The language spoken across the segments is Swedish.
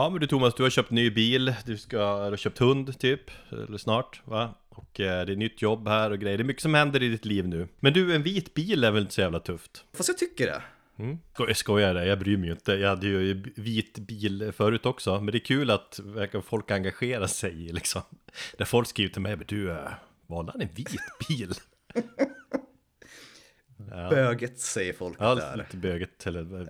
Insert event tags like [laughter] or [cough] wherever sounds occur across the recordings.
Ja men du Thomas, du har köpt ny bil, du ska, du har köpt hund typ, eller snart va? Och eh, det är nytt jobb här och grejer, det är mycket som händer i ditt liv nu Men du, en vit bil är väl inte så jävla tufft? Fast jag tycker det. Mm. Jag skojar jag bryr mig ju inte. Jag hade ju vit bil förut också. Men det är kul att folk engagerar sig liksom. Där folk skriver till mig, men du, eh, valde han en vit bil? [laughs] ja. Böget säger folk ja, där. lite böget eller äh,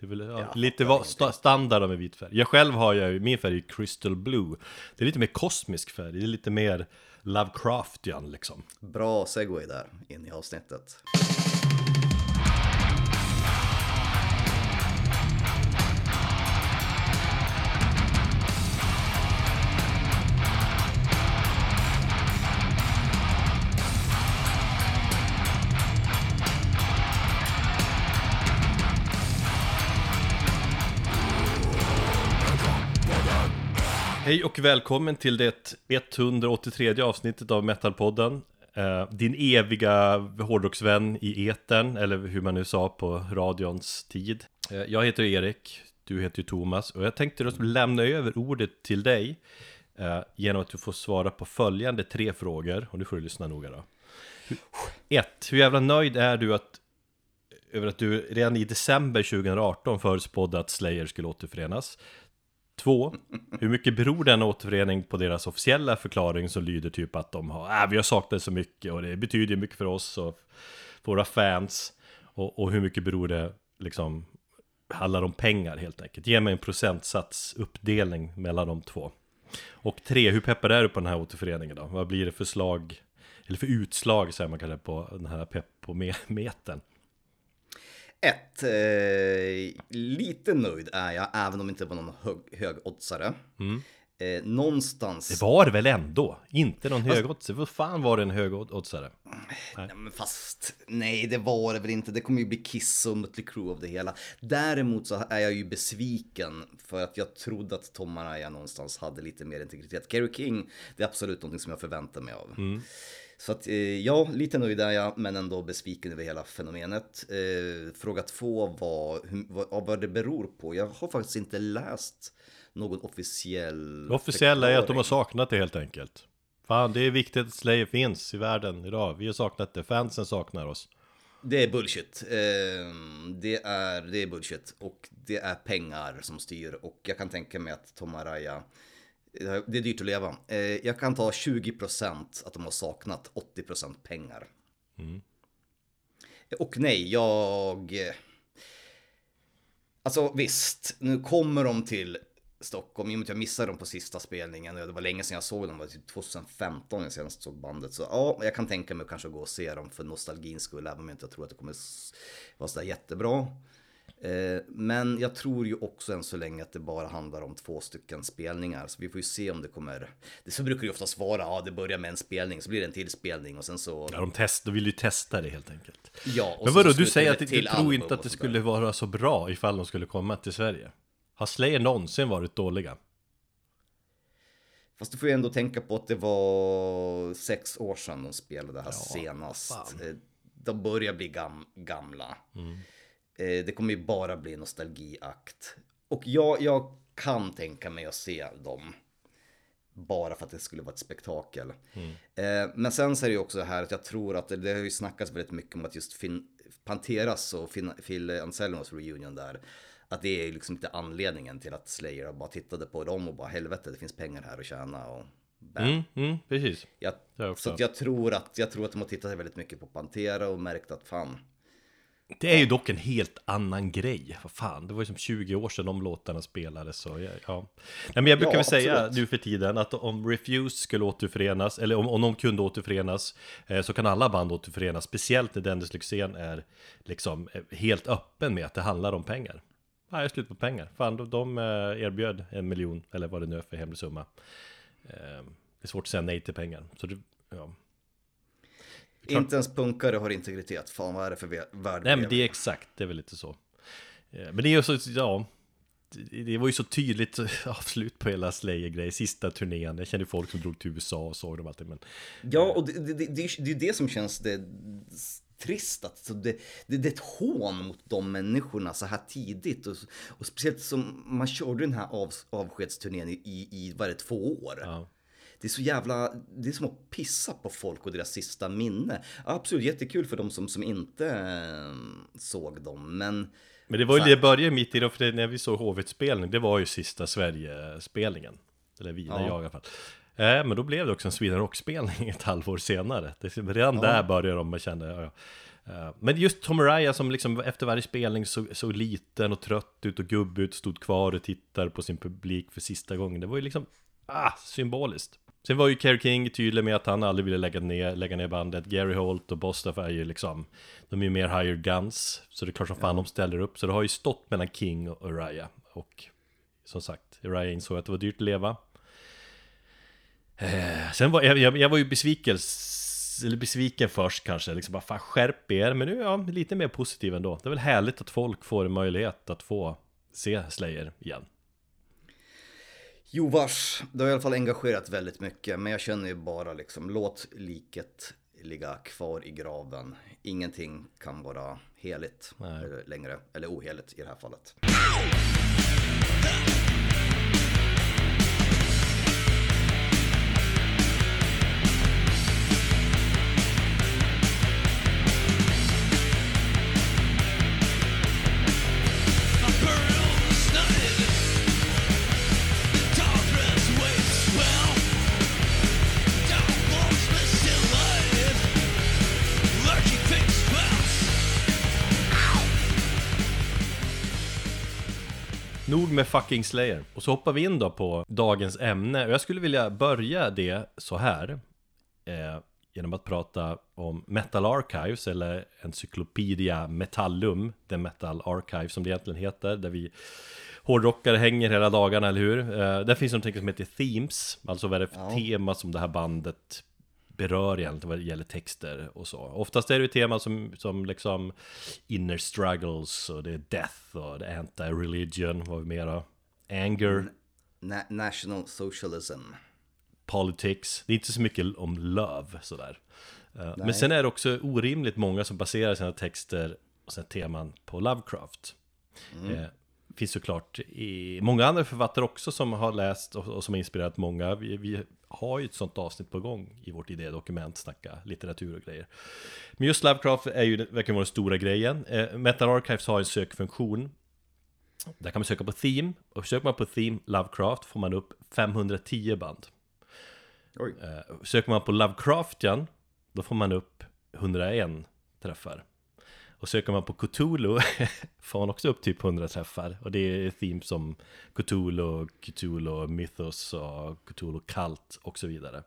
det är väl ja, ja, lite va, sta, standard med vit färg. Jag själv har ju, min färg är crystal blue. Det är lite mer kosmisk färg, det är lite mer Lovecraftian liksom. Bra segway där in i avsnittet. Hej och välkommen till det 183 avsnittet av Metalpodden. Eh, Din eviga hårdrocksvän i eten eller hur man nu sa på radions tid. Eh, Jag heter Erik, du heter ju Thomas och jag tänkte då lämna över ordet till dig eh, Genom att du får svara på följande tre frågor och nu får du lyssna noga då. 1. Hur jävla nöjd är du att över att du redan i december 2018 förutspådde att Slayer skulle återförenas? Två, hur mycket beror den återförening på deras officiella förklaring som lyder typ att de har, äh, vi har saknat så mycket och det betyder mycket för oss och för våra fans och, och hur mycket beror det liksom handlar om pengar helt enkelt. Ge mig en procentsats uppdelning mellan de två. Och tre, hur peppad är du på den här återföreningen då? Vad blir det för slag, eller för utslag säger man kanske på den här peppometern? [laughs] Ett, eh, lite nöjd är jag, även om det inte var någon hög, högoddsare. Mm. Eh, någonstans... Det var det väl ändå? Inte någon fast... högoddsare? Vad fan var det en högoddsare? Nej. men fast, nej det var det väl inte. Det kommer ju bli Kiss och Mötley Crüe av det hela. Däremot så är jag ju besviken för att jag trodde att Tom Araya någonstans hade lite mer integritet. Kerry King, det är absolut någonting som jag förväntar mig av. Mm. Så att eh, ja, lite nöjd är jag, men ändå besviken över hela fenomenet. Eh, fråga två var vad, vad det beror på. Jag har faktiskt inte läst någon officiell Det officiella är att de har saknat det helt enkelt. Fan, det är viktigt att Slayer finns i världen idag. Vi har saknat det, fansen saknar oss. Det är bullshit. Eh, det, är, det är bullshit. Och det är pengar som styr. Och jag kan tänka mig att Tom Araya det är dyrt att leva. Eh, jag kan ta 20% att de har saknat 80% pengar. Mm. Och nej, jag... Alltså visst, nu kommer de till Stockholm, i och med att jag missade dem på sista spelningen. Det var länge sedan jag såg dem, det var typ 2015 jag senast såg bandet. Så ja, jag kan tänka mig att kanske gå och se dem för nostalgins skull, även om jag inte tror att det kommer vara sådär jättebra. Eh, men jag tror ju också än så länge att det bara handlar om två stycken spelningar. Så vi får ju se om det kommer... Det så brukar ju oftast vara, ja det börjar med en spelning, så blir det en till spelning och sen så... Ja, de, test, de vill ju testa det helt enkelt. Ja, och Men vadå, du säger att du tror inte att det skulle vara så bra ifall de skulle komma till Sverige? Har Slayer någonsin varit dåliga? Fast du får ju ändå tänka på att det var sex år sedan de spelade här ja, senast. Fan. Eh, de börjar bli gam gamla. Mm. Eh, det kommer ju bara bli nostalgiakt. Och jag, jag kan tänka mig att se dem. Bara för att det skulle vara ett spektakel. Mm. Eh, men sen så är det ju också här att jag tror att det, det har ju snackats väldigt mycket om att just fin, Panteras och fin, Phil Anselmos reunion där. Att det är liksom inte anledningen till att Slayer bara tittade på dem och bara helvete det finns pengar här att tjäna. Och Mm, mm, precis. Jag, så jag, tror att, jag tror att de har tittat väldigt mycket på Pantera och märkt att fan, det är ju dock en helt annan grej. Vad fan, det var ju som 20 år sedan de låtarna spelades. Så ja, ja. Nej, men jag brukar ja, väl säga nu för tiden att om Refused skulle återförenas, eller om, om de kunde återförenas, eh, så kan alla band återförenas. Speciellt när Dennis Lyxzén är liksom eh, helt öppen med att det handlar om pengar. Nej, jag är slut på pengar. Fan, de, de eh, erbjöd en miljon, eller vad det nu är för hemlig summa. Eh, det är svårt att säga nej till pengar. Så det, ja. Inte ens punkare har integritet. Fan vad är det för värld Nej men det är exakt, det är väl lite så. Men det är ju så, ja. Det var ju så tydligt [laughs] avslut på hela Slayer-grej, sista turnén. Jag kände folk som drog till USA och såg dem alltid. Men... Ja, och det, det, det, det är ju det som känns det trist att det, det, det är ett hån mot de människorna så här tidigt. Och, och speciellt som man körde den här av, avskedsturnén i, i, i vad är det, två år. Ja. Det är så jävla, det är som att pissa på folk och deras sista minne. Absolut jättekul för de som, som inte eh, såg dem, men Men det var ju, Så det började mitt i för det, när vi såg Hovet-spelning, det var ju sista Sverige-spelningen. Eller vi, Ja. jag i alla fall. Eh, men då blev det också en Sweden Rock-spelning [laughs] ett halvår senare. Det, redan där började de och kände, ja, ja. Eh, Men just Tom Araya som liksom efter varje spelning såg, såg liten och trött ut och gubbig ut, stod kvar och tittade på sin publik för sista gången. Det var ju liksom, ah, symboliskt. Sen var ju Kerry King tydlig med att han aldrig ville lägga ner, lägga ner bandet. Gary Holt och Bostaff är ju liksom, de är ju mer hired guns. Så det är klart som fan de ställer upp. Så det har ju stått mellan King och Araya. Och som sagt, Araya insåg att det var dyrt att leva. Eh, sen var jag, jag, jag var ju besviken, eller besviken först kanske, liksom bara fan skärp er, men nu är jag lite mer positiv ändå. Det är väl härligt att folk får en möjlighet att få se Slayer igen. Jo vars, det har i alla fall engagerat väldigt mycket. Men jag känner ju bara liksom, låt liket ligga kvar i graven. Ingenting kan vara heligt Nej. längre, eller oheligt i det här fallet. Nog med fucking Slayer. Och så hoppar vi in då på dagens ämne. Och jag skulle vilja börja det så här. Eh, genom att prata om Metal Archives, eller Encyclopedia Metallum, The Metal Archive som det egentligen heter, där vi hårdrockare hänger hela dagarna, eller hur? Eh, där finns någonting som heter Themes, alltså vad är det för Ja. tema som det här bandet berör egentligen vad det gäller texter och så. Oftast är det ju teman som, som liksom inner struggles och det är death och det är anti-religion, vad vi mera? Anger, Na- National Socialism. politics. Det är inte så mycket om love sådär. Eh, Men Nej. sen är det också orimligt många som baserar sina texter och sina teman på Lovecraft. Eh, finns såklart i många andra författare också som har läst och, och som har inspirerat många. Vi, vi har ju ett sånt avsnitt på gång i vårt idédokument, snacka litteratur och grejer. Men just Lovecraft är ju, verkar vara den stora grejen. Eh, Metal Archives har en sökfunktion. Där kan man söka på theme, och söker man på theme Lovecraft får man upp 510 band. Oj. Eh, Söker man på Lovecraftian, då får man upp 101 träffar. Och söker man på Cthulhu [laughs] får man också upp typ 100 träffar. Och det är themes som Cthulhu, Cthulhu Mythos och Cthulhu Cult och så vidare.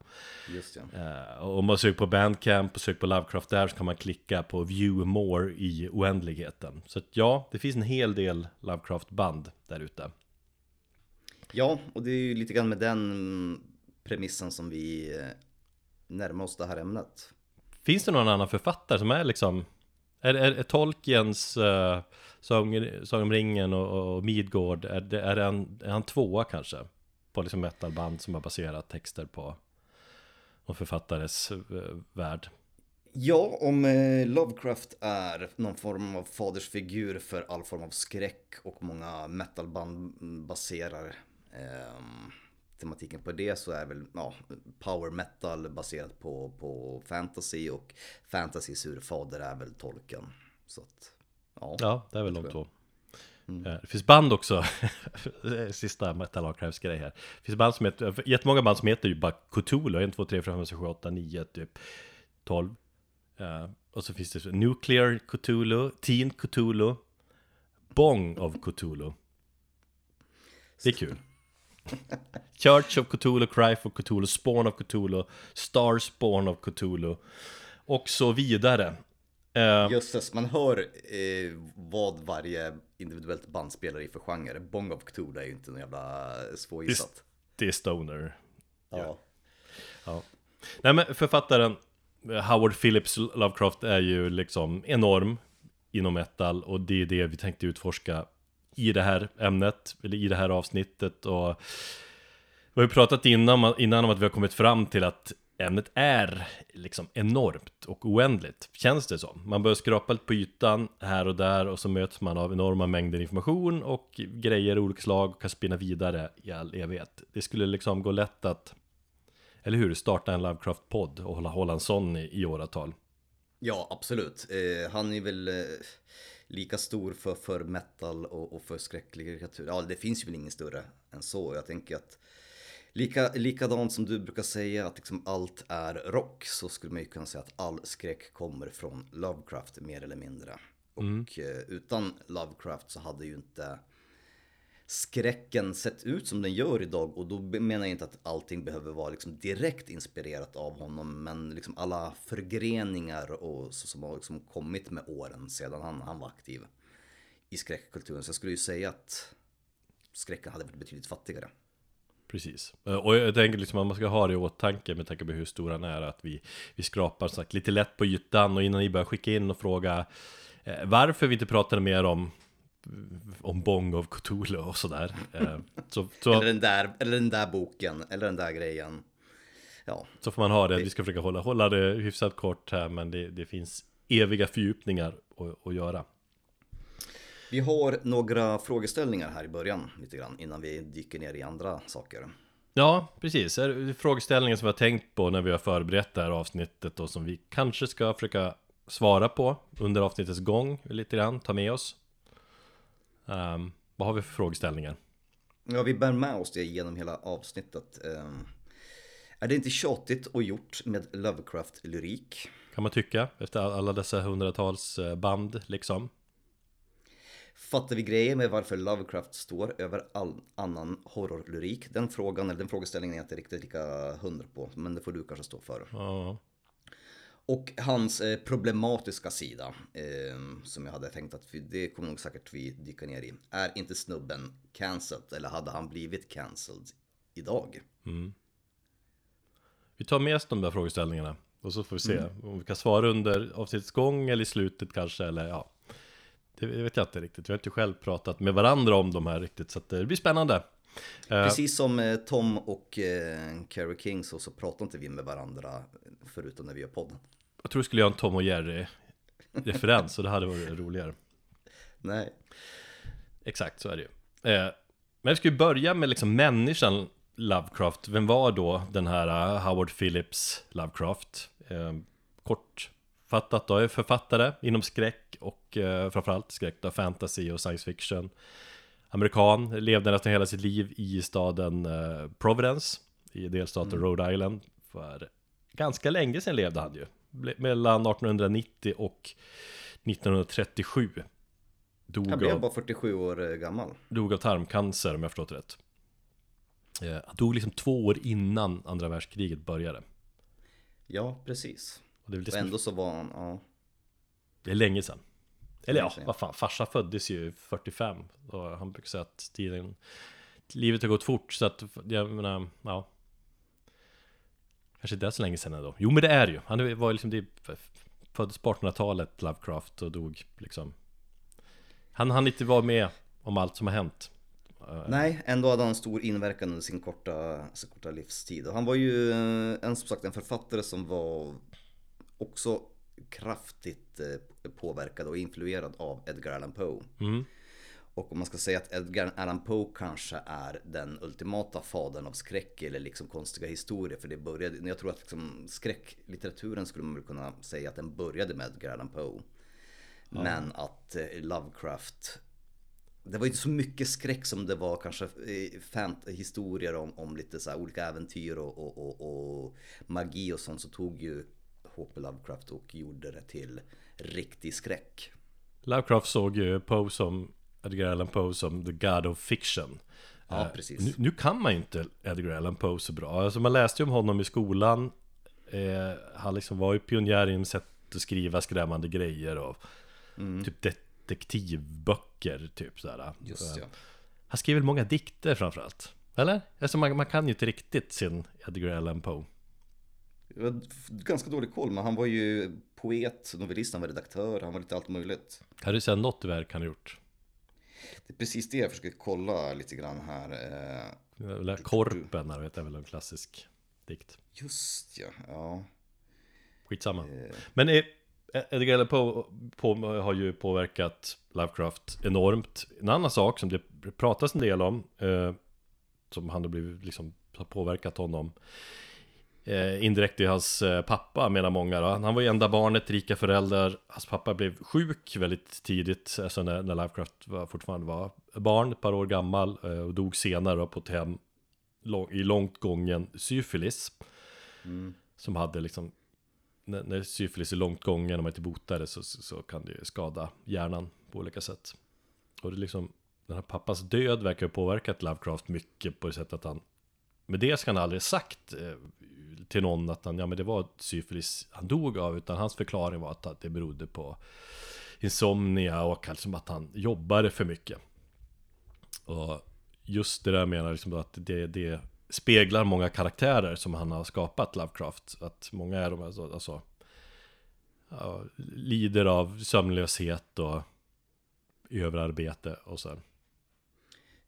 Just ja. Eh, och om man söker på Bandcamp och söker på Lovecraft där så kan man klicka på View More i oändligheten. Så att ja, det finns en hel del Lovecraft-band där ute. Ja, och det är ju lite grann med den premissen som vi eh, närmar oss det här ämnet. Finns det någon annan författare som är liksom är, är, är Tolkiens eh, uh, Sång, Sång om ringen och, och Midgård Är, det, är, han, är han tvåa kanske? På liksom metalband som har baserat texter på Någon författares uh, värld Ja, om eh, Lovecraft är någon form av fadersfigur för all form av skräck och många metalband baserar ehm, tematiken på det så är väl ja, power metal baserat på, på fantasy och fantasys urfader är väl Tolkien. Så att, ja. Ja, det är väl de två. Mm. Eh, Det finns band också, [laughs] sista Metal Archives grej här. Det finns band som heter, jättemånga band som heter ju bara Cthulhu. 1, 2, 3, 4, 5, 6, 7, 8, 9, typ 12 Eh, Och så finns det Nuclear Cthulhu, Teen Cthulhu Bong of Cthulhu. Det är kul [laughs] Church of Cthulhu, Cry for Cthulhu, Spawn of Cthulhu Star Spawn of Cthulhu Och så vidare Eh, Jösses, man hör eh, vad varje individuellt band spelar i för genre. Bong of Cthulhu är ju inte någon jävla svårgissat. Det är Stoner Ja. Ja. Nej men författaren eh, Howard Phillips Lovecraft är ju liksom enorm inom metal och det är det vi tänkte utforska i det här ämnet, eller i det här avsnittet och vi har ju pratat innan, innan om att vi har kommit fram till att ämnet är liksom enormt och oändligt, känns det som. Man börjar skrapa lite på ytan här och där och så möts man av enorma mängder information och grejer av olika slag och kan spinna vidare i all evighet. Det skulle liksom gå lätt att, eller hur, starta en Lovecraft-podd och hålla, hålla en sån i, i åratal. Ja, absolut. Eh, han är väl eh, lika stor för, för metal och, och för skräcklitteratur. Ja, det finns ju väl ingen större än så. Jag tänker att Lika, likadant som du brukar säga att liksom allt är rock så skulle man ju kunna säga att all skräck kommer från Lovecraft mer eller mindre. Mm. Och eh, utan Lovecraft så hade ju inte skräcken sett ut som den gör idag och då menar jag inte att allting behöver vara liksom direkt inspirerat av honom men liksom alla förgreningar och så som har liksom kommit med åren sedan han, han var aktiv i skräckkulturen. Så jag skulle ju säga att skräcken hade varit betydligt fattigare. Precis. Eh, och jag tänker liksom att man ska ha det i åtanke med tanke på hur stor han är att vi, vi skrapar sagt, lite lätt på ytan och innan ni börjar skicka in och fråga eh, varför vi inte pratade mer om om Bong of Cthulhu och sådär. Eh, så, så, eller, den där, eller den där boken, eller den där grejen. Ja. Så får man ha det, vi ska försöka hålla, hålla det hyfsat kort här, men det, det finns eviga fördjupningar att, att göra. Vi har några frågeställningar här i början lite grann innan vi dyker ner i andra saker. Ja, precis. Frågeställningar som vi har tänkt på när vi har förberett det här avsnittet och som vi kanske ska försöka svara på under avsnittets gång lite grann, ta med oss. Um, vad har vi för frågeställningar? Ja, vi bär med oss det genom hela avsnittet. Um, är det inte tjatigt och gjort med Lovecraft-lyrik? Kan man tycka, efter alla dessa hundratals eh, band liksom. Fattar vi grejer med varför Lovecraft står över all annan horrorlyrik? Den frågan, eller den frågeställningen är jag inte riktigt lika hundra på, men det får du kanske stå för. Ja. Och hans eh, problematiska sida, eh, som jag hade tänkt att vi, det kommer nog säkert vi dyka ner i. Är inte snubben cancelled, eller hade han blivit cancelled idag? Mm. Vi tar med oss de där frågeställningarna och så får vi se mm. om vi kan svara under avsnittets gång eller i slutet kanske, eller ja. Det vet jag inte riktigt. Vi har inte själv pratat med varandra om de här riktigt, så det blir spännande. Eh, Precis som eh, Tom och eh, Carrie King så, så pratar inte vi med varandra förutom när vi gör podden. Jag tror vi skulle göra en Tom och Jerry-referens och det hade varit roligare. Nej. Exakt, så är det ju. Men vi ska ju börja med liksom människan Lovecraft. Vem var då den här Howard Phillips Lovecraft? Kort fattat då, är författare inom skräck och eh, framförallt skräck då, fantasy och science fiction. Amerikan, levde nästan hela sitt liv i staden eh, Providence i delstaten mm. Rhode Island. För ganska länge sedan levde han ju. Mellan 1890 och 1937 dog Han blev bara 47 år eh, gammal. Dog av tarmcancer om jag förstått rätt. Han dog liksom två år innan andra världskriget började. Ja, precis och, det är och ändå så var han, ja. Det är länge sedan. Eller ja, vad fan, farsa föddes ju 45 och han brukar säga att tiden Livet har gått fort så att, jag menar, ja. Kanske inte är så länge sedan ändå. Jo men det är ju, han var liksom det Föddes på 1800-talet, Lovecraft och dog liksom. Han hann inte vara med om allt som har hänt. Nej, ändå hade han stor inverkan under sin korta, sin korta livstid. Och han var ju eh, en, som sagt en författare som var också kraftigt eh, påverkad och influerad av Edgar Allan Poe. Mm. Och om man ska säga att Edgar Allan Poe kanske är den ultimata fadern av skräck eller liksom konstiga historier. För det började, jag tror att liksom skräcklitteraturen skulle man väl kunna säga att den började med Edgar Allan Poe. Ja. Men att eh, Lovecraft det var inte så mycket skräck som det var kanske eh, fant historier om, om lite så olika äventyr och, och, och, och, magi och sånt så tog ju H.P. Lovecraft och gjorde det till riktig skräck. Lovecraft såg ju Poe som, Edgar Allan Poe som the God of Fiction. Ja, eh, precis. Nu, nu, kan man ju inte Edgar Allan Poe så bra. Alltså man läste ju om honom i skolan. Eh, han liksom var ju pionjär inom sätt att skriva skrämmande grejer och mm. typ detektivböcker typ sådär. Just ja. Han skrev väl många dikter framförallt? Eller? Alltså man, man kan ju inte riktigt sin Edgar Allan Poe. Jag har ganska dålig koll, men han var ju poet, novellist, han var redaktör, han var lite allt möjligt. Kan du säga något verk han har gjort? Det är precis det jag försöker kolla lite grann här. Eh, Korpen, vet jag väl en klassisk. dikt. Just ja, ja. Skitsamma. Eh, Men Edgar Allan Poe på, har ju påverkat Lovecraft enormt. En annan sak som det pratas en del om, eh, som han har blivit liksom, har påverkat honom. Eh, indirekt är hans eh, pappa menar många då. Han var ju enda barnet, rika föräldrar. Hans pappa blev sjuk väldigt tidigt, alltså när, när Lovecraft var, fortfarande var barn, ett par år gammal. Eh, och dog senare då, på ett hem lång, i långt gången syfilis. mm. Som hade liksom när, när syfilis är långt gången och man inte botar det så, så, så kan det ju skada hjärnan på olika sätt. Och det är liksom, den här pappas död verkar ha påverkat Lovecraft mycket på det sättet att han med det ska han aldrig sagt eh, till någon att han, ja men det var syfilis han dog av, utan hans förklaring var att, det berodde på insomnia och liksom att han jobbade för mycket. Och just det där menar jag liksom att det, det speglar många karaktärer som han har skapat Lovecraft. Att många är de alltså, alltså ja, lider av sömnlöshet och överarbete och så.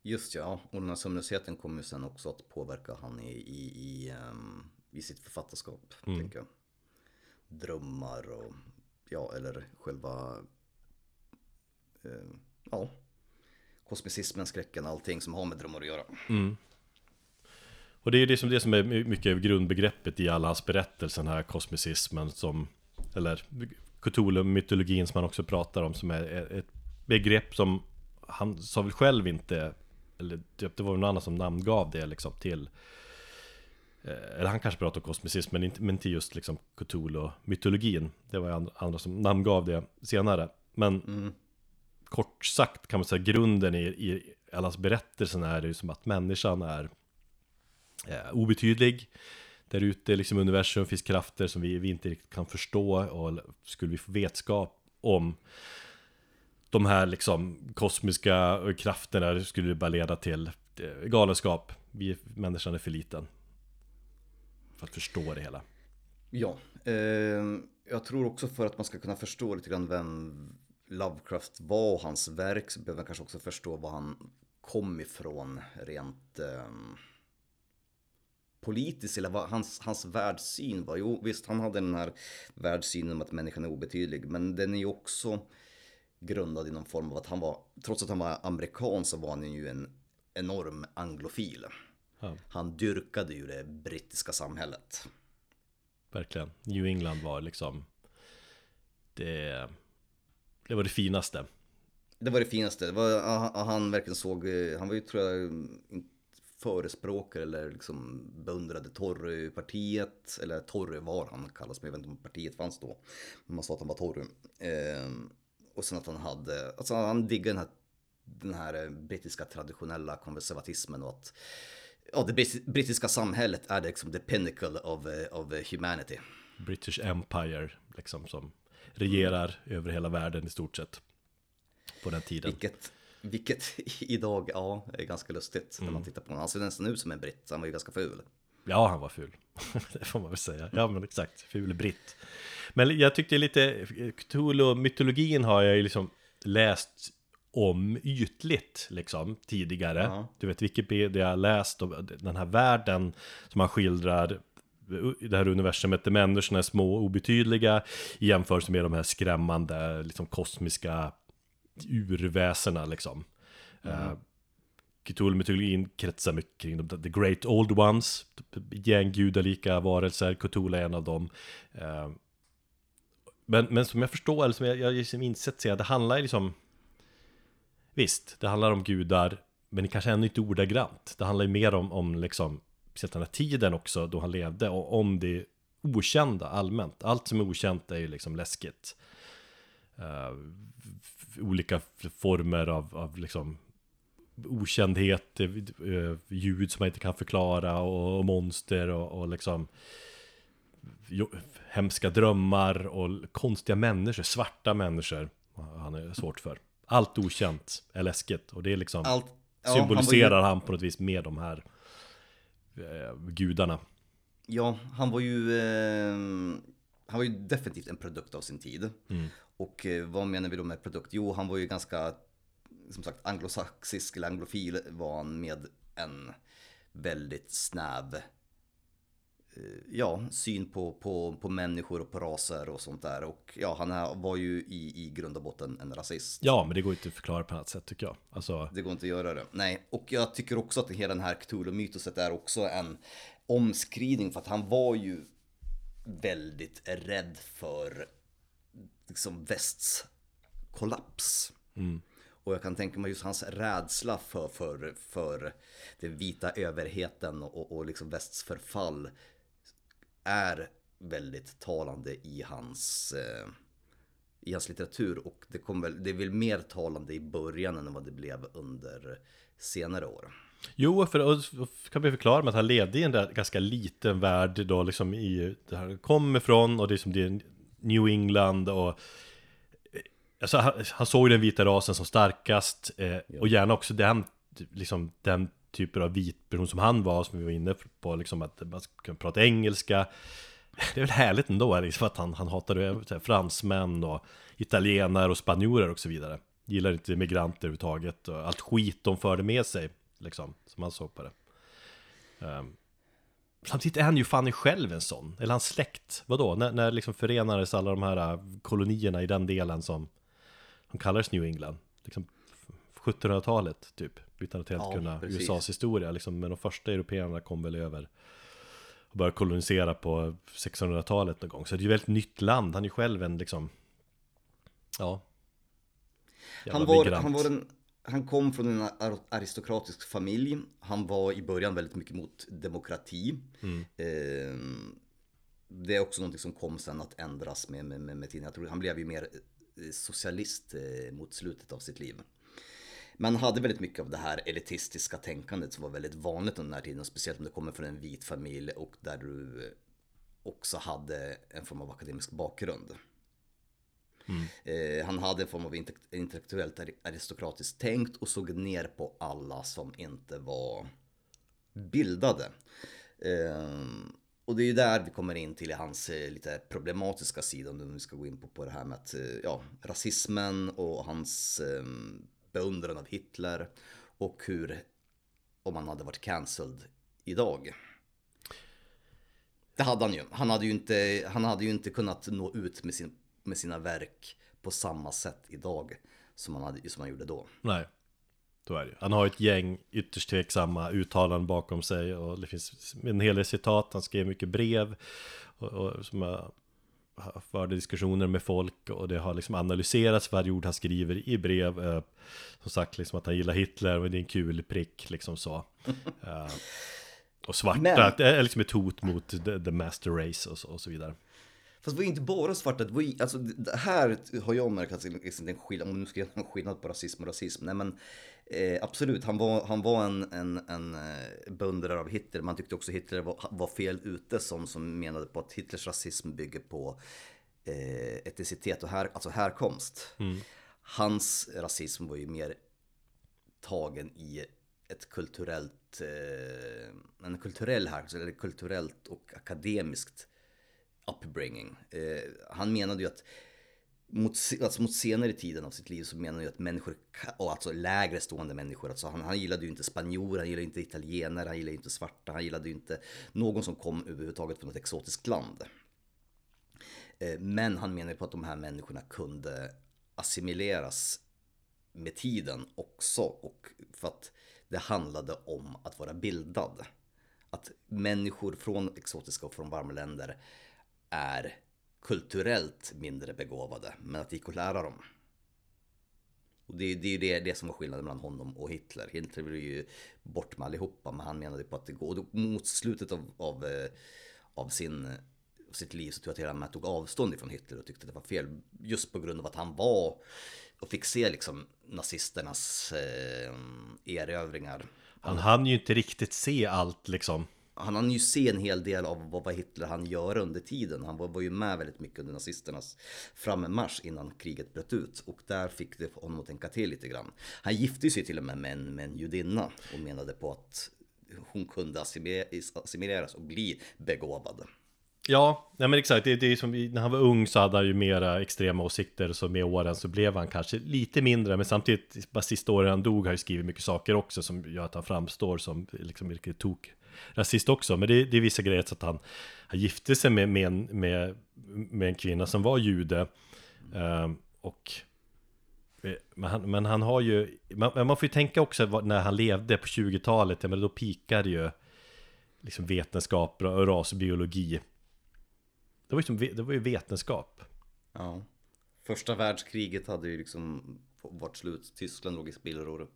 Just ja, och den här sömnlösheten kommer ju sen också att påverka han i, i, i, um, i sitt författarskap. Mm. Tänker jag. Drömmar och, ja, eller själva, eh, ja, kosmicismen, skräcken, allting som har med drömmar att göra. Mm. Och det är det som, det som är mycket av grundbegreppet i alla hans berättelser, den här kosmicismen som, eller Cthulhu-mytologin som han också pratar om, som är ett begrepp som han sa väl själv inte, eller det var någon annan som namngav det liksom till eller han kanske pratade om kosmicism, men inte, men inte just liksom Cthulhu-mytologin. Det var andra, andra som namngav det senare. Men Mm. kort sagt kan man säga grunden i, i allas berättelsen är det ju som att människan är eh, obetydlig. Där ute liksom universum finns krafter som vi, vi inte riktigt kan förstå och skulle vi få vetskap om de här liksom kosmiska krafterna det skulle det bara leda till eh, galenskap. Vi, människan är för liten. För att förstå det hela. Ja, eh, jag tror också för att man ska kunna förstå lite grann vem Lovecraft var och hans verk så behöver man kanske också förstå var han kom ifrån rent eh, politiskt eller vad hans, hans världssyn var. Jo, visst, han hade den här världssynen om att människan är obetydlig, men den är ju också grundad i någon form av att han var, trots att han var amerikan så var han ju en enorm anglofil. Ja, Han dyrkade ju det brittiska samhället. verkligen. New England var liksom det, det var det finaste. Det var det finaste. Det var, han, han verkligen såg, eh, han var ju tror jag förespråkare eller liksom beundrade Torypartiet. Eller Tory var han kallas, men jag vet inte om partiet fanns då. Men man sa att han var Tory. Eh, och sen att han hade, alltså han diggade den här, den här brittiska traditionella konservatismen och att ja, det brit- brittiska samhället är liksom the pinnacle of, eh, of humanity. British Empire liksom som regerar över hela världen i stort sett. På den tiden. Vilket, vilket [laughs] idag, ja, är ganska lustigt när man tittar på honom. Han ser nästan ut som en britt, han var ju ganska ful. Ja, han var ful. [laughs] det får man väl säga. Ja, men exakt. Ful britt. Men jag tyckte lite, Cthulhu-mytologin har jag ju liksom läst om ytligt liksom tidigare. Ja. Du vet Wikipedia, läst om den här världen som han skildrar det här universumet där människorna är små och obetydliga i jämförelse med de här skrämmande liksom kosmiska urväsena liksom. Mm. Cthulhu-mytologin kretsar mycket kring de, the great old ones, gäng gudalika varelser, Cthulhu är en av dem. Eh, Men, men som jag förstår, eller som jag, jag liksom insett, så det handlar liksom Visst, det handlar om gudar, men det kanske ännu inte ordagrant. Det handlar ju mer om, om liksom, speciellt den här tiden också, då han levde, och om det okända allmänt. Allt som är okänt är ju liksom läskigt. Uh, olika former av, av liksom okändhet, uh, ljud som man inte kan förklara och, och monster och, och liksom jo, hemska drömmar och konstiga människor, svarta människor han är svårt för. Allt okänt är läskigt och det är liksom Allt, ja, han symboliserar ju- han, på något vis med de här eh, gudarna. Ja, han var ju... Eh, han var ju definitivt en produkt av sin tid. Mm. Och eh, vad menar vi då med produkt? Jo, han var ju ganska, som sagt, anglosaxisk eller anglofil var han med en väldigt snäv ja, syn på, på, på människor och på raser och sånt där. Och ja, han var ju i, i grund och botten en rasist. Ja, men det går inte att förklara på annat sätt tycker jag. Alltså... Det går inte att göra det. Nej, och jag tycker också att hela den här Cthulhu-mytoset är också en omskrivning för att han var ju väldigt rädd för liksom västs kollaps. Mm. Och jag kan tänka mig just hans rädsla för, för, för den vita överheten och, och liksom västs förfall är väldigt talande i hans, eh, i hans litteratur. Och det, kom väl, det är väl mer talande i början än vad det blev under senare år. Jo, för kan vi förklara med att han levde i en där ganska liten värld då liksom i, där han kom ifrån och det är som det är New England och eh, Alltså han, han såg den vita rasen som starkast eh, och gärna också den, liksom den typer av vit person som han var, som vi var inne på, liksom att man kan prata engelska. Det är väl härligt ändå, liksom att han, han hatade fransmän och italienare och spanjorer och så vidare. Gillar inte migranter överhuvudtaget och allt skit de förde med sig, liksom, som han såg på det. Um, samtidigt är han ju fan själv en sån, eller hans släkt, vadå? När, när liksom förenades alla de här äh, kolonierna i den delen som, som kallades New England? Liksom 1700-talet typ utan att helt ja, kunna precis. USAs historia liksom, Men de första européerna kom väl över och började kolonisera på 1600-talet någon gång Så det är ju ett väldigt nytt land, han är ju själv en liksom Ja han var, han var en han kom från en aristokratisk familj. Han var i början väldigt mycket mot demokrati. Mm. Ehm, det är också någonting som kom sen att ändras med, med, med, med tiden. Jag tror han blev ju mer eh, socialist eh, mot slutet av sitt liv man hade väldigt mycket av det här elitistiska tänkandet som var väldigt vanligt under den här tiden. Speciellt om du kommer från en vit familj och där du också hade en form av akademisk bakgrund. Mm. Eh, han hade en form av intellektuellt aristokratiskt tänkt och såg ner på alla som inte var bildade. Eh, och det är ju där vi kommer in till hans eh, lite problematiska sida, om vi ska gå in på, på det här med att, eh, ja, rasismen och hans ehm, beundran av Hitler och hur, om han hade varit cancelled idag. Det hade han ju. Han hade ju inte, han hade ju inte kunnat nå ut med, sin, med sina verk på samma sätt idag som han, hade, som han gjorde då. Nej, då är det ju. Han har ett gäng ytterst tveksamma uttalanden bakom sig och det finns en hel del citat. Han skrev mycket brev och, och som jag förde diskussioner med folk och det har liksom analyserats varje ord han skriver i brev. Eh, som sagt liksom att han gillar Hitler och det är en kul prick liksom så. [laughs] eh, och svarta, Men... det är liksom ett hot mot the, the master race och så, och så vidare. Fast det var ju inte bara svarta, det var ju, alltså det här har jag märkt att det är en skillnad, om man nu ska göra en skillnad på rasism och rasism. Nej men eh, absolut, han var, han var en, en, en eh, beundrare av Hitler. Man tyckte också Hitler var, var fel ute som, som menade på att Hitlers rasism bygger på eh, etnicitet och här, alltså härkomst. Mm. Hans rasism var ju mer tagen i ett kulturellt, eh, en kulturell härkomst, eller kulturellt och akademiskt upbringing. Eh, han menade ju att mot, alltså mot senare tiden av sitt liv så menar han ju att människor, och alltså lägre stående människor, alltså han, han gillade ju inte spanjorer, han gillade inte italienare, han gillade inte svarta, han gillade ju inte någon som kom överhuvudtaget från ett exotiskt land. Eh, men han menar ju på att de här människorna kunde assimileras med tiden också och för att det handlade om att vara bildad. Att människor från exotiska och från varma länder är kulturellt mindre begåvade, men att det gick att lära dem. Och det, det är ju det, det som var skillnaden mellan honom och Hitler. Hitler blev ju bort med allihopa, men han menade på att det går. Och mot slutet av, av, eh, av sin, sitt liv så tror jag att hela tog avstånd ifrån Hitler och tyckte att det var fel. Just på grund av att han var och fick se liksom nazisternas eh, erövringar. Han hann ju inte riktigt se allt liksom han hann ju se en hel del av vad Hitler han göra under tiden. Han var, var ju med väldigt mycket under nazisternas frammarsch innan kriget bröt ut. Och där fick det honom att tänka till lite grann. Han gifte sig till och med med en, med en judinna och menade på att hon kunde assimileras och bli begåvad. Ja, nej men exakt, det, det är som när han var ung så hade han ju mera extrema åsikter så med åren så blev han kanske lite mindre men samtidigt bara sista åren han dog har ju skrivit mycket saker också som gör att han framstår som liksom riktigt tok rasist också, men det, det är vissa grejer så att han, han gifte sig med, med, en, med, med en kvinna som var jude. Ehm, eh, och men han, men han har ju, man, man får ju tänka också när han levde på 20-talet, men då pikade ju liksom vetenskap och rasbiologi. Det var liksom, det var ju vetenskap. Ja. Första världskriget hade ju liksom varit slut. Tyskland låg i spillror.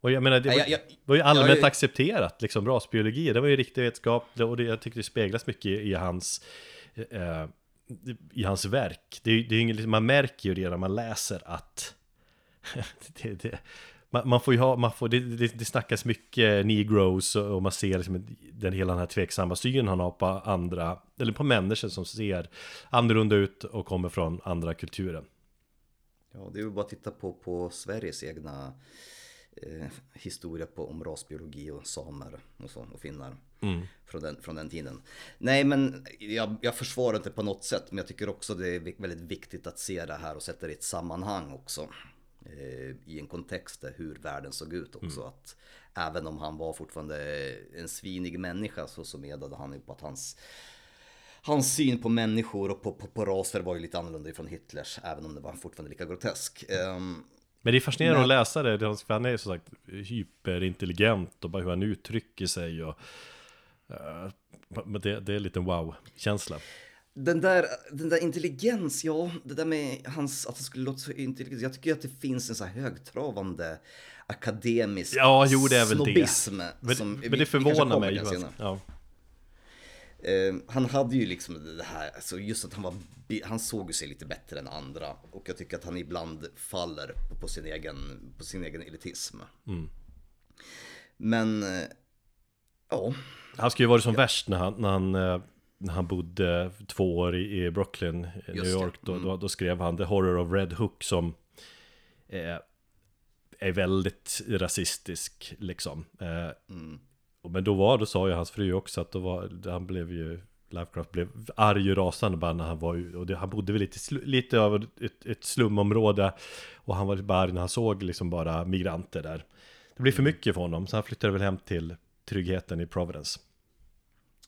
Och jag menar, det var, ja, jag, var ju allmänt jag, accepterat, liksom rasbiologi. Det var ju riktig vetenskap och det, jag tycker det speglas mycket i hans eh, i hans verk. Det, det är inget, man märker ju det när man läser att [laughs] det, det, man, man, får ju ha, man får, det, det, det snackas mycket negros och, och man ser liksom den hela den här tveksamma synen han har på andra, eller på människor som ser annorlunda ut och kommer från andra kulturer. Ja, det är ju bara att titta på, på Sveriges egna eh, historia på, om rasbiologi och samer och, så, och finnar. Mm. Från, den, från den tiden. Nej men jag, jag försvarar inte på något sätt men jag tycker också det är väldigt viktigt att se det här och sätta det i ett sammanhang också. Eh, I en kontext där hur världen såg ut också. Mm. Att även om han var fortfarande en svinig människa så, så medade han ju på att hans Hans syn på människor och på, på, på raser var ju lite annorlunda ifrån Hitlers, även om det var fortfarande lika grotesk. Um, men det är fascinerande men... att läsa det, för han är som sagt hyperintelligent och bara hur han uttrycker sig och uh, det, det är en liten wow-känsla. Den där, den där intelligens, ja, det där med hans, att han skulle låta så intelligent. Jag tycker att det finns en så här högtravande akademisk ja, jo, det är väl snobbism. Det. Men, som, men det förvånar mig. Ja. Uh, han hade ju liksom det här, alltså just att han var, han såg sig lite bättre än andra. Och jag tycker att han ibland faller på sin egen, på sin egen elitism. Mm. Men, uh, ja. Han ska ju varit som ja. värst när han, när han uh, när han bodde två år i, i Brooklyn, i New York, då, mm. då, då, skrev han The Horror of Red Hook som eh, är väldigt rasistisk liksom. Eh, mm. Men då var, då sa ju hans fru också att då var, han blev ju Lovecraft blev arg och rasande bara när han var och det, han bodde väl lite, lite av ett, ett slumområde och han var bara arg när han såg liksom bara migranter där. Det blev för mm. mycket för honom så han flyttade väl hem till tryggheten i Providence.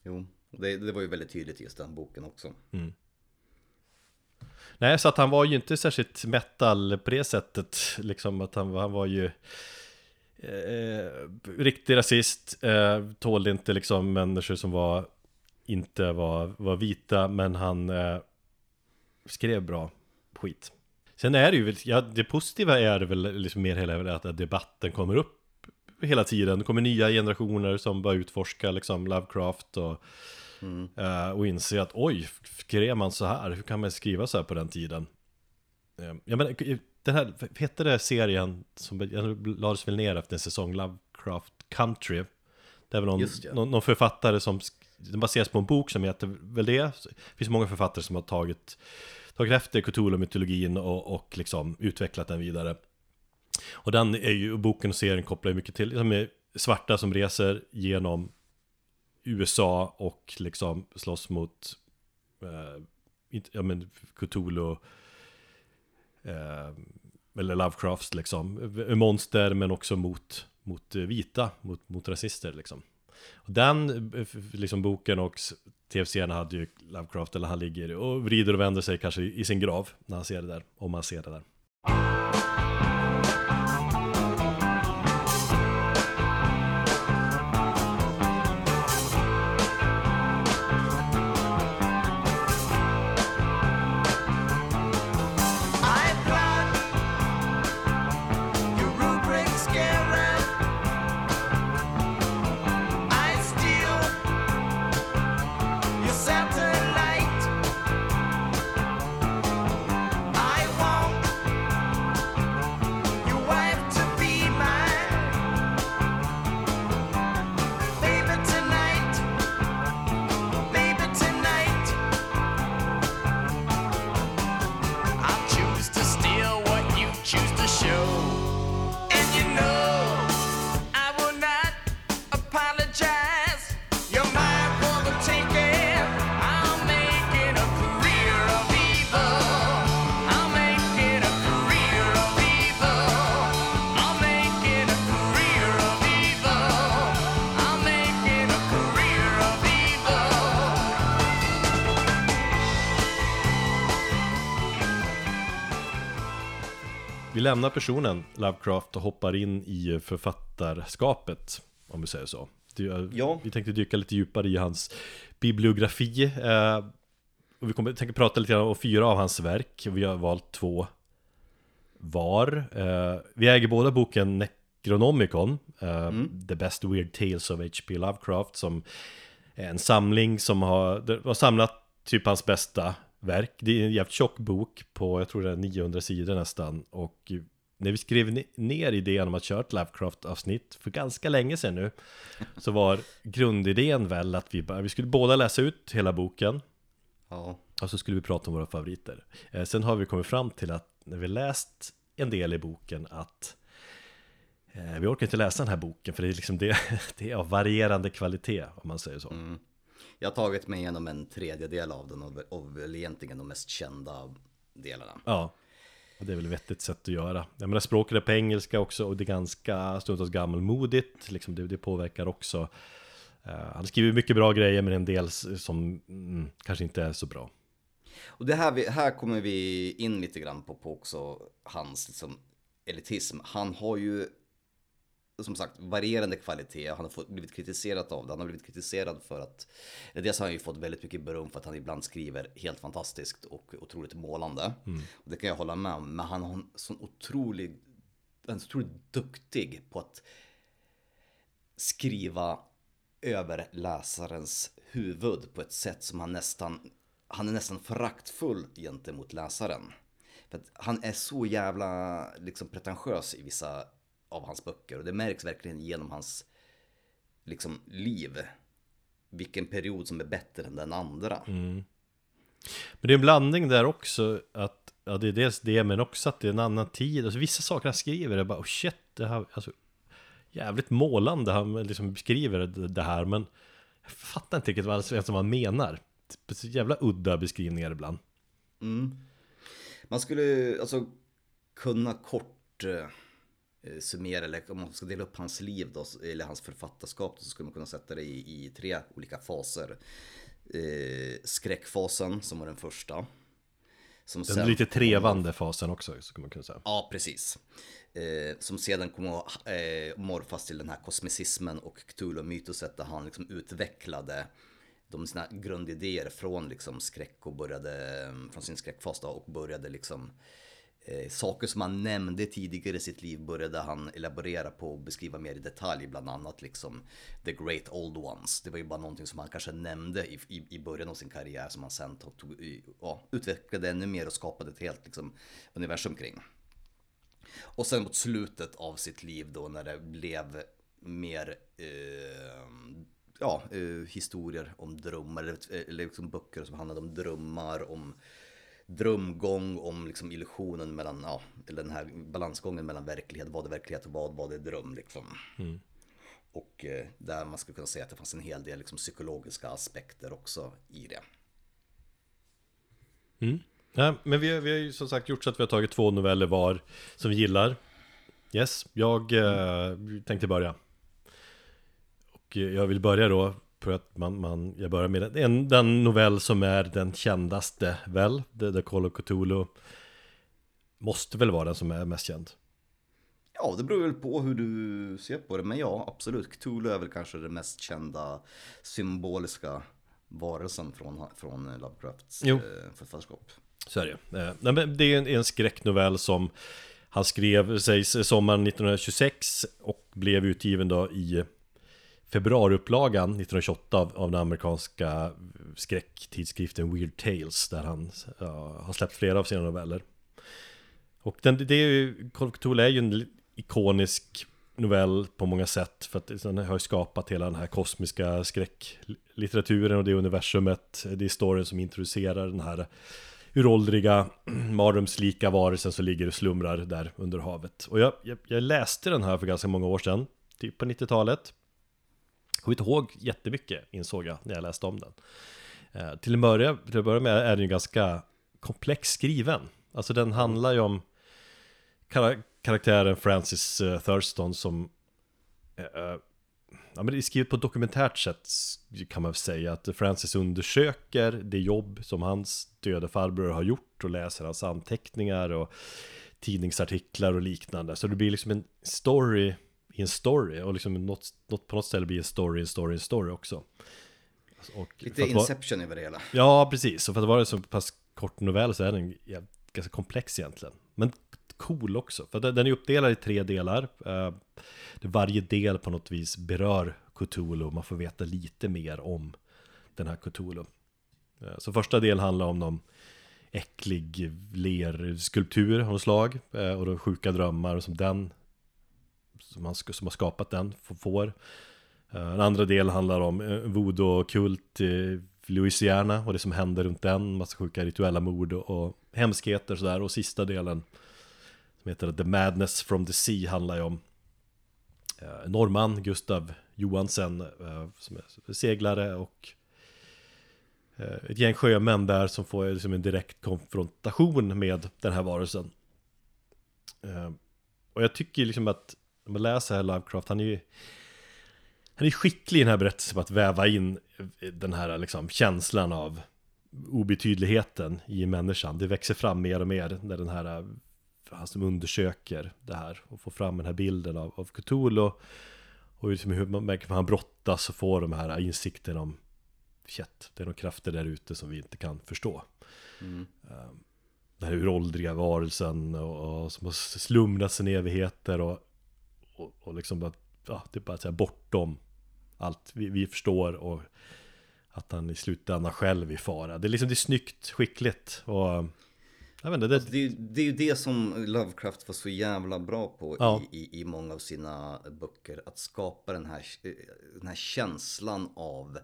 Jo, det, det var ju väldigt tydligt just den boken också. Mm. Nej, så att han var ju inte särskilt metal på det sättet, liksom att han, han var ju eh, riktig rasist, eh, tålde inte liksom människor som var inte var, var vita, men han eh, skrev bra skit. Sen är det ju, ja, det positiva är det väl liksom mer hela att debatten kommer upp hela tiden. Det kommer nya generationer som börjar utforska liksom Lovecraft och Mm. Uh, och inse att oj, skrev man så här? Hur kan man skriva så här på den tiden? Uh, jag menar, den här, hette det serien som lades väl ner efter en säsong, Lovecraft Country? Det är väl någon, någon, någon, författare som, den baseras på en bok som heter väl det? Det finns många författare som har tagit, tagit efter Cthulhu-mytologin och, och liksom utvecklat den vidare. Och den är ju, boken och serien kopplar ju mycket till, liksom svarta som reser genom USA och liksom slåss mot eh, ja men Cthulhu Eh, eller Lovecrafts liksom eh, monster men också mot, mot eh, vita, mot, mot rasister liksom. Och den liksom boken och tv-serien hade ju Lovecraft eller han ligger och vrider och vänder sig kanske i sin grav när han ser det där, om han ser det där. Lämnar personen Lovecraft och hoppar in i författarskapet, om vi säger så. Ja. Vi tänkte dyka lite djupare i hans bibliografi. Eh, och vi kommer tänka prata lite grann om fyra av hans verk. Vi har valt två var. Eh, vi äger båda boken Necronomicon, eh, mm. The Best Weird Tales of H.P. Lovecraft, som är en samling som har, har samlat typ hans bästa verk. Det är en jävligt tjock bok på, jag tror det är 900 sidor nästan. Och när vi skrev ner idén om att köra ett Lovecraft-avsnitt för ganska länge sedan nu Så var grundidén väl att vi, vi skulle båda läsa ut hela boken Ja Och så skulle vi prata om våra favoriter eh, Sen har vi kommit fram till att när vi läst en del i boken att eh, Vi orkar inte läsa den här boken för det är liksom det, [laughs] det är av varierande kvalitet om man säger så mm. Jag har tagit mig igenom en tredjedel av den och, och väl egentligen de mest kända delarna Ja och det är väl ett vettigt sätt att göra. Jag menar språket är på engelska också och det är ganska stundtals gammalmodigt. Liksom det, det påverkar också. Uh, han skriver mycket bra grejer men en del som mm, kanske inte är så bra. Och det här, här kommer vi in lite grann på, på också hans liksom, elitism. Han har ju som sagt varierande kvalitet. Han har fått, blivit kritiserad av det. Han har blivit kritiserad för att, dels har han ju fått väldigt mycket beröm för att han ibland skriver helt fantastiskt och otroligt målande. Mm. Och det kan jag hålla med om. Men han har en sån otrolig, är så otroligt duktig på att skriva över läsarens huvud på ett sätt som han nästan, han är nästan föraktfull gentemot läsaren. För att han är så jävla liksom pretentiös i vissa av hans böcker. Och det märks verkligen genom hans liksom, liv. Vilken period som är bättre än den andra. Mm. Men det är en blandning där också. Att, ja, det är dels det, men också att det är en annan tid. Alltså, vissa saker han skriver är bara, oh shit, det här, alltså, jävligt målande. Han liksom beskriver det här, men jag fattar inte riktigt vad som han menar. Jävla udda beskrivningar ibland. Mm. Man skulle alltså kunna kort Eh, summera, eller om man ska dela upp hans liv då, eller hans författarskap, så skulle man kunna sätta det i, i tre olika faser. Eh, skräckfasen som var den första. Som den sen, lite trevande fasen också, skulle man kunna säga. Ja, precis. Eh, som sedan kommer att eh, morfas till den här kosmicismen och Cthulhu-mytoset där han liksom utvecklade de sina grundidéer från liksom skräck och började, från sin skräckfas då, och började liksom eh, saker som han nämnde tidigare i sitt liv började han elaborera på och beskriva mer i detalj. Bland annat liksom The Great Old Ones. Det var ju bara någonting som han kanske nämnde i, i, i början av sin karriär som han sen tog, ja, utvecklade ännu mer och skapade ett helt liksom, universum kring. Och sen mot slutet av sitt liv då när det blev mer eh, ja, eh, historier om drömmar eller, eh, eller liksom böcker som handlade om drömmar, om drömgång om liksom illusionen mellan, ja, eller den här balansgången mellan verklighet, vad är verklighet och vad, vad är dröm liksom. Mm. Och eh, där man skulle kunna säga att det fanns en hel del liksom, psykologiska aspekter också i det. Mm. Ja, men vi, vi har ju som sagt gjort så att vi har tagit två noveller var som vi gillar. Yes, jag eh, tänkte börja. Och eh, jag vill börja då för att man, man, jag börjar med den, den novell som är den kändaste väl, The, The Call of Cthulhu Måste väl vara den som är mest känd? Ja, det beror väl på hur du ser på det, men ja, absolut. Cthulhu är väl kanske den mest kända symboliska varelsen från, från Lovecrafts jo. eh, författarskap. Så är det eh, Det är en, en skräcknovell som han skrev, sägs sommaren 1926 och blev utgiven då i februariupplagan 1928 av, av den amerikanska skräcktidskriften Weird Tales där han uh, har släppt flera av sina noveller. Och den, det är ju, Cthulhu är ju en ikonisk novell på många sätt för att den har skapat hela den här kosmiska skräcklitteraturen och det universumet. Det är storyn som introducerar den här uråldriga mardrömslika varelsen som ligger och slumrar där under havet. Och jag, jag, jag läste den här för ganska många år sedan, typ på 90-talet. Kommer inte ihåg jättemycket insåg jag när jag läste om den. Eh, till, att börja, till att börja med är den ju ganska komplex skriven. Alltså den handlar ju om kar karaktären Francis uh, Thurston som uh, ja, men det är skrivet på ett dokumentärt sätt kan man säga att Francis undersöker det jobb som hans döda farbror har gjort och läser hans anteckningar och tidningsartiklar och liknande. Så det blir liksom en story i en story och liksom något, något på något ställe blir en story, en story, en story också. Och Lite Inception över det hela. Ja, precis. Och för att vara en så pass kort novell så är den ganska komplex egentligen. Men cool också, för den är uppdelad i tre delar. Eh, varje del på något vis berör Cthulhu, man får veta lite mer om den här Cthulhu. Eh, så första delen handlar om någon äcklig lerskulptur av slag eh, och de sjuka drömmar som den som, han, som har skapat den får. Eh, den andra delen handlar om eh, voodoo-kult i Louisiana och det som händer runt den, massa sjuka rituella mord och hemskheter sådär och sista delen som heter The Madness from the Sea handlar ju om eh, norrman Gustav Johansen eh, som är seglare och eh, ett gäng sjömän där som får liksom en direkt konfrontation med den här varelsen. Eh, och jag tycker liksom att när man läser här Lovecraft, han är ju han är skicklig i den här berättelsen på att väva in den här liksom känslan av obetydligheten i människan. Det växer fram mer och mer när den här han som undersöker det här och får fram den här bilden av, av Cthulhu och liksom hur man märker att han brottas och får de här insikterna om shit, det är några krafter där ute som vi inte kan förstå. Mm. Ehm, den här uråldriga varelsen och, och som har slumrat sin evigheter och, och, och liksom bara, ja, är bara säga bortom allt vi, vi förstår och att han i slutändan själv är fara. Det är liksom det är snyggt, skickligt och jag vet inte, det... Alltså det, det är ju det som Lovecraft var så jävla bra på ja. i, i, i, många av sina böcker. Att skapa den här, den här känslan av...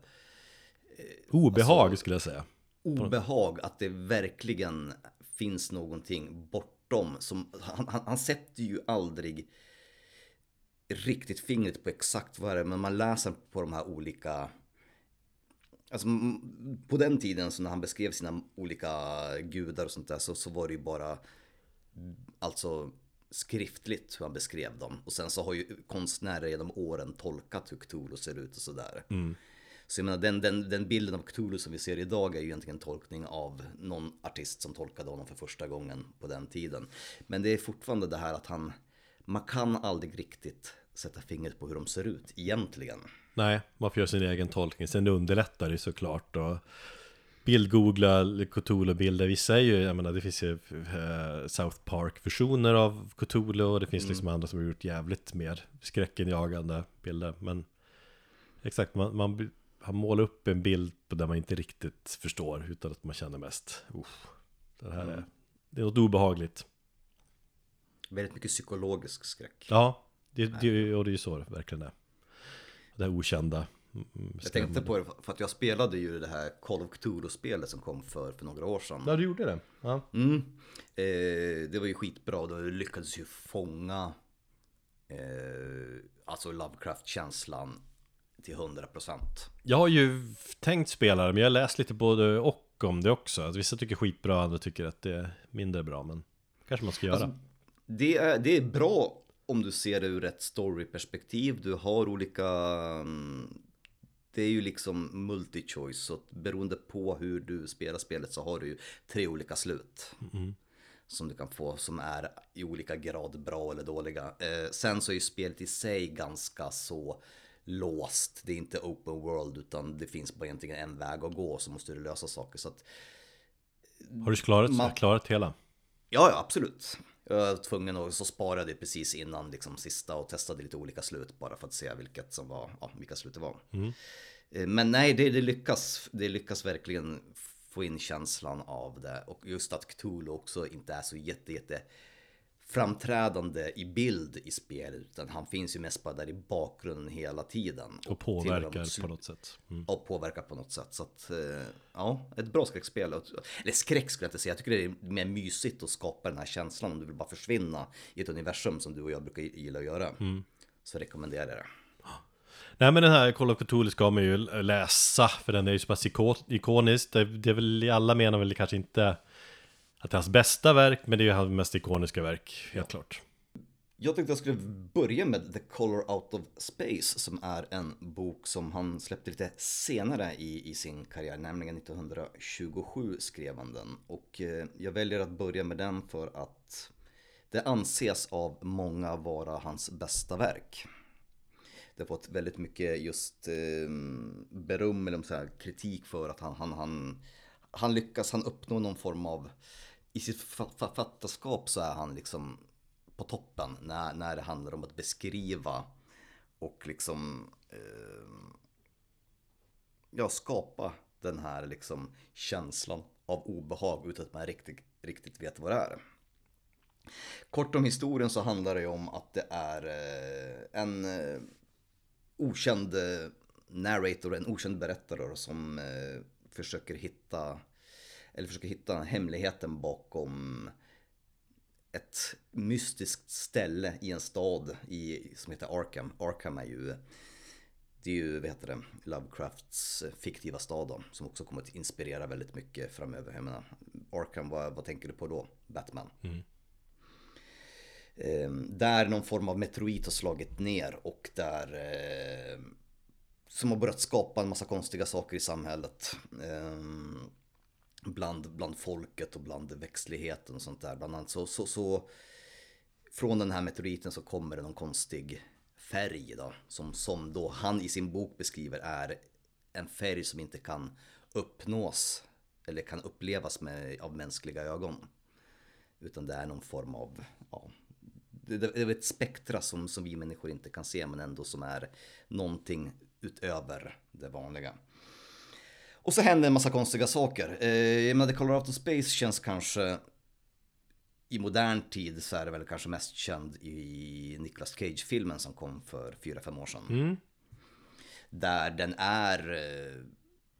Eh, obehag alltså, skulle jag säga. Obehag, att det verkligen finns någonting bortom. Som, han, han, han sätter ju aldrig riktigt fingret på exakt vad det är, men man läser på de här olika Alltså, på den tiden så när han beskrev sina olika gudar och sånt där så, så var det ju bara alltså skriftligt hur han beskrev dem. Och sen så har ju konstnärer genom åren tolkat hur Cthulhu ser ut och sådär. Mm. Så jag menar den, den, den bilden av Cthulhu som vi ser idag är ju egentligen en tolkning av någon artist som tolkade honom för första gången på den tiden. Men det är fortfarande det här att han, man kan aldrig riktigt sätta fingret på hur de ser ut egentligen. Nej, man får göra sin egen tolkning. Sen underlättar det såklart. Och bildgoogla Cthulhu-bilder. Vissa är ju, jag menar det finns ju uh, South Park-versioner av Cthulhu och det finns mm. liksom andra som har gjort jävligt mer skräckenjagande bilder. Men exakt, man, man, man målar upp en bild på där man inte riktigt förstår utan att man känner mest, det här mm. är, det är något obehagligt. Väldigt mycket psykologisk skräck. Ja, det, det, och det är ju så det verkligen är det här okända. Mm, jag tänkte på det för att jag spelade ju det här Call of Cthulhu-spelet som kom för, för några år sedan. Ja, du gjorde det? Ja. Mm. Eh, det var ju skitbra, då lyckades ju fånga eh, alltså Lovecraft-känslan till 100%. Jag har ju tänkt spela det, men jag har läst lite både och om det också. Alltså, vissa tycker skitbra, andra tycker att det är mindre bra, men kanske man ska göra. Alltså, det, är, det är bra om du ser det ur ett storyperspektiv. Du har olika... Mm, det är ju liksom multi-choice, så beroende på hur du spelar spelet så har du ju tre olika slut. Mm. Som du kan få som är i olika grad bra eller dåliga. Eh, sen så är ju spelet i sig ganska så låst. Det är inte open world utan det finns bara egentligen en väg att gå så måste du lösa saker. Så att, har du klarat, man, klarat hela? Ja, ja, absolut. Jag var tvungen att så sparade jag precis innan liksom sista och testade lite olika slut bara för att se vilket som var, ja, vilka slut det var. Mm. Eh, men nej, det, det, lyckas, det lyckas verkligen få in känslan av det och just att Cthulhu också inte är så jätte, jätte framträdande i bild i spelet utan han finns ju mest bara där i bakgrunden hela tiden. Och, och påverkar på något sätt. Mm. Och påverkar på något sätt. Så att, eh, ja, ett bra skräckspel. Eller skräck skulle jag inte säga, jag tycker det är mer mysigt att skapa den här känslan om du vill bara försvinna i ett universum som du och jag brukar gilla att göra. Mm. Så rekommenderar jag det. Nej men den här Call of Cthulhu ska man ju läsa för den är ju så pass ikonisk. Det, det är väl, alla menar väl kanske inte att det är hans bästa verk, men det är ju hans mest ikoniska verk, helt klart. Jag tänkte jag skulle börja med The Color Out of Space som är en bok som han släppte lite senare i, i sin karriär, nämligen 1927 skrev han den. Och eh, jag väljer att börja med den för att Det anses av många vara hans bästa verk. Det har fått väldigt mycket just eh, beröm eller så här, kritik för att han, han, han, han lyckas, han uppnår någon form av, i sitt författarskap så är han liksom på toppen när, när det handlar om att beskriva och liksom eh, ja, skapa den här liksom känslan av obehag utan att man riktigt, riktigt vet vad det är. Kort om historien så handlar det om att det är eh, en eh, okänd eh, narrator, en okänd berättare som försöker hitta eller försöker hitta hemligheten bakom ett mystiskt ställe i en stad i, som heter Arkham. Arkham är ju det är ju, vad heter det, Lovecrafts fiktiva stad då, som också kommer att inspirera väldigt mycket framöver. Jag menar, Arkham, vad, vad tänker du på då? Batman. Mm. Eh, där någon form av meteorit har slagit ner och där eh, som har börjat skapa en massa konstiga saker i samhället. Eh, bland, bland folket och bland växtligheten och sånt där. Bland annat så, så, så från den här meteoriten så kommer det någon konstig färg då, som, som då han i sin bok beskriver är en färg som inte kan uppnås eller kan upplevas med, av mänskliga ögon. Utan det är någon form av, ja, det är ett spektra som, som vi människor inte kan se men ändå som är någonting utöver det vanliga. Och så händer en massa konstiga saker. Eh, jag menar, The Color Out of Space känns kanske i modern tid så är det väl kanske mest känd i Nicolas Cage-filmen som kom för 4-5 år sedan. Mm. Där den är eh,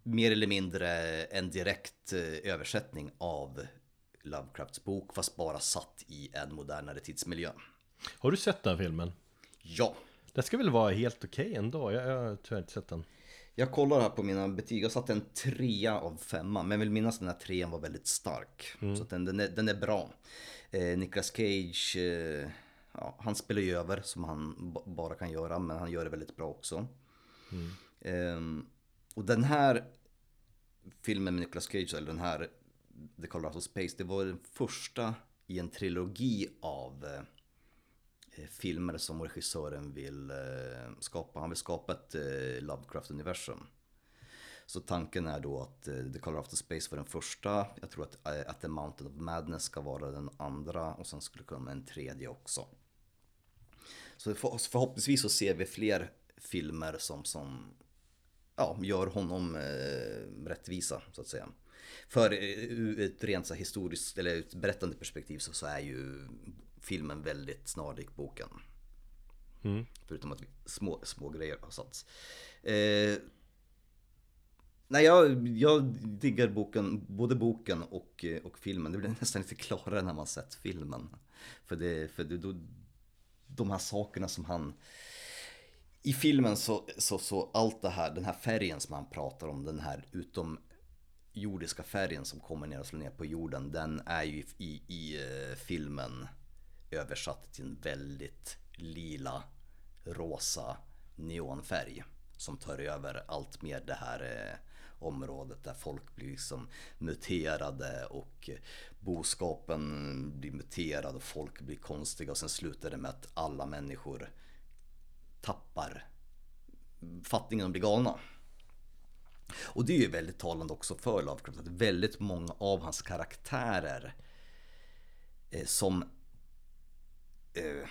mer eller mindre en direkt eh, översättning av Lovecrafts bok fast bara satt i en modernare tidsmiljö. Har du sett den filmen? Ja. Det ska väl vara helt okej okay ändå? Jag, jag har tyvärr inte sett den. Jag kollar här på mina betyg, jag satte en trea av femma. Men jag vill minnas att den här trean var väldigt stark. Mm. Så den, den, är, den är bra. Eh, Nicolas Cage, eh, ja, han spelar ju över som han bara kan göra. Men han gör det väldigt bra också. Mm. Eh, och den här filmen med Nicolas Cage, eller den här The Colorado Space, det var den första i en trilogi av Eh, Eh, filmer som regissören vill eh, skapa. Han vill skapa ett eh, Lovecraft-universum. Så tanken är då att The Color of the Space var den första. Jag tror att, att The Mountain of Madness ska vara den andra och sen skulle komma en tredje också. Så förhoppningsvis så ser vi fler filmer som, som ja, gör honom eh, rättvisa så att säga. För ur ett rent så historiskt eller ett berättande perspektiv så, så är ju filmen väldigt snarlik boken. Mm. Förutom att små, små grejer har satts. Eh, nej, jag, jag diggar boken, både boken och, och filmen. Det blir [laughs] nästan lite klarare när man sett filmen. För, det, för det, då, de här sakerna som han... I filmen så, så, så allt det här, den här färgen som han pratar om, den här utom jordiska färgen som kommer ner och slår ner på jorden, den är ju i, i, i uh, filmen översatt till en väldigt lila, rosa neonfärg som tar över allt mer det här eh, området där folk blir liksom muterade och eh, boskapen blir muterad och folk blir konstiga och sen slutar det med att alla människor tappar fattningen och blir galna. Och det är ju väldigt talande också för Lovecraft att väldigt många av hans karaktärer eh, som eh,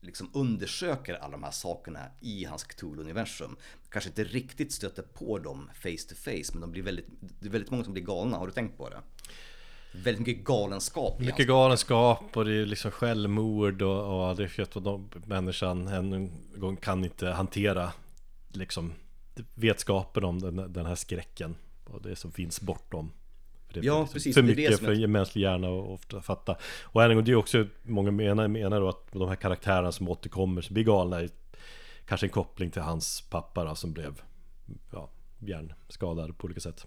liksom undersöker alla de här sakerna i hans Cthulhu-universum. Kanske inte riktigt stöter på dem face to face men de blir väldigt, det är väldigt många som blir galna. Har du tänkt på det? Väldigt mycket galenskap. Mycket galenskap och det är liksom självmord och, och det är för att de, människan en gång kan inte hantera liksom vetskapen om den, den här skräcken och det som finns bortom det ja, liksom precis. För mycket det för jag... mänsklig hjärna att ofta fatta. Och än en gång, det är också, många menar, menar då att de här karaktärerna som återkommer, som blir galna, är kanske en koppling till hans pappa då, som blev ja, hjärnskadad på olika sätt.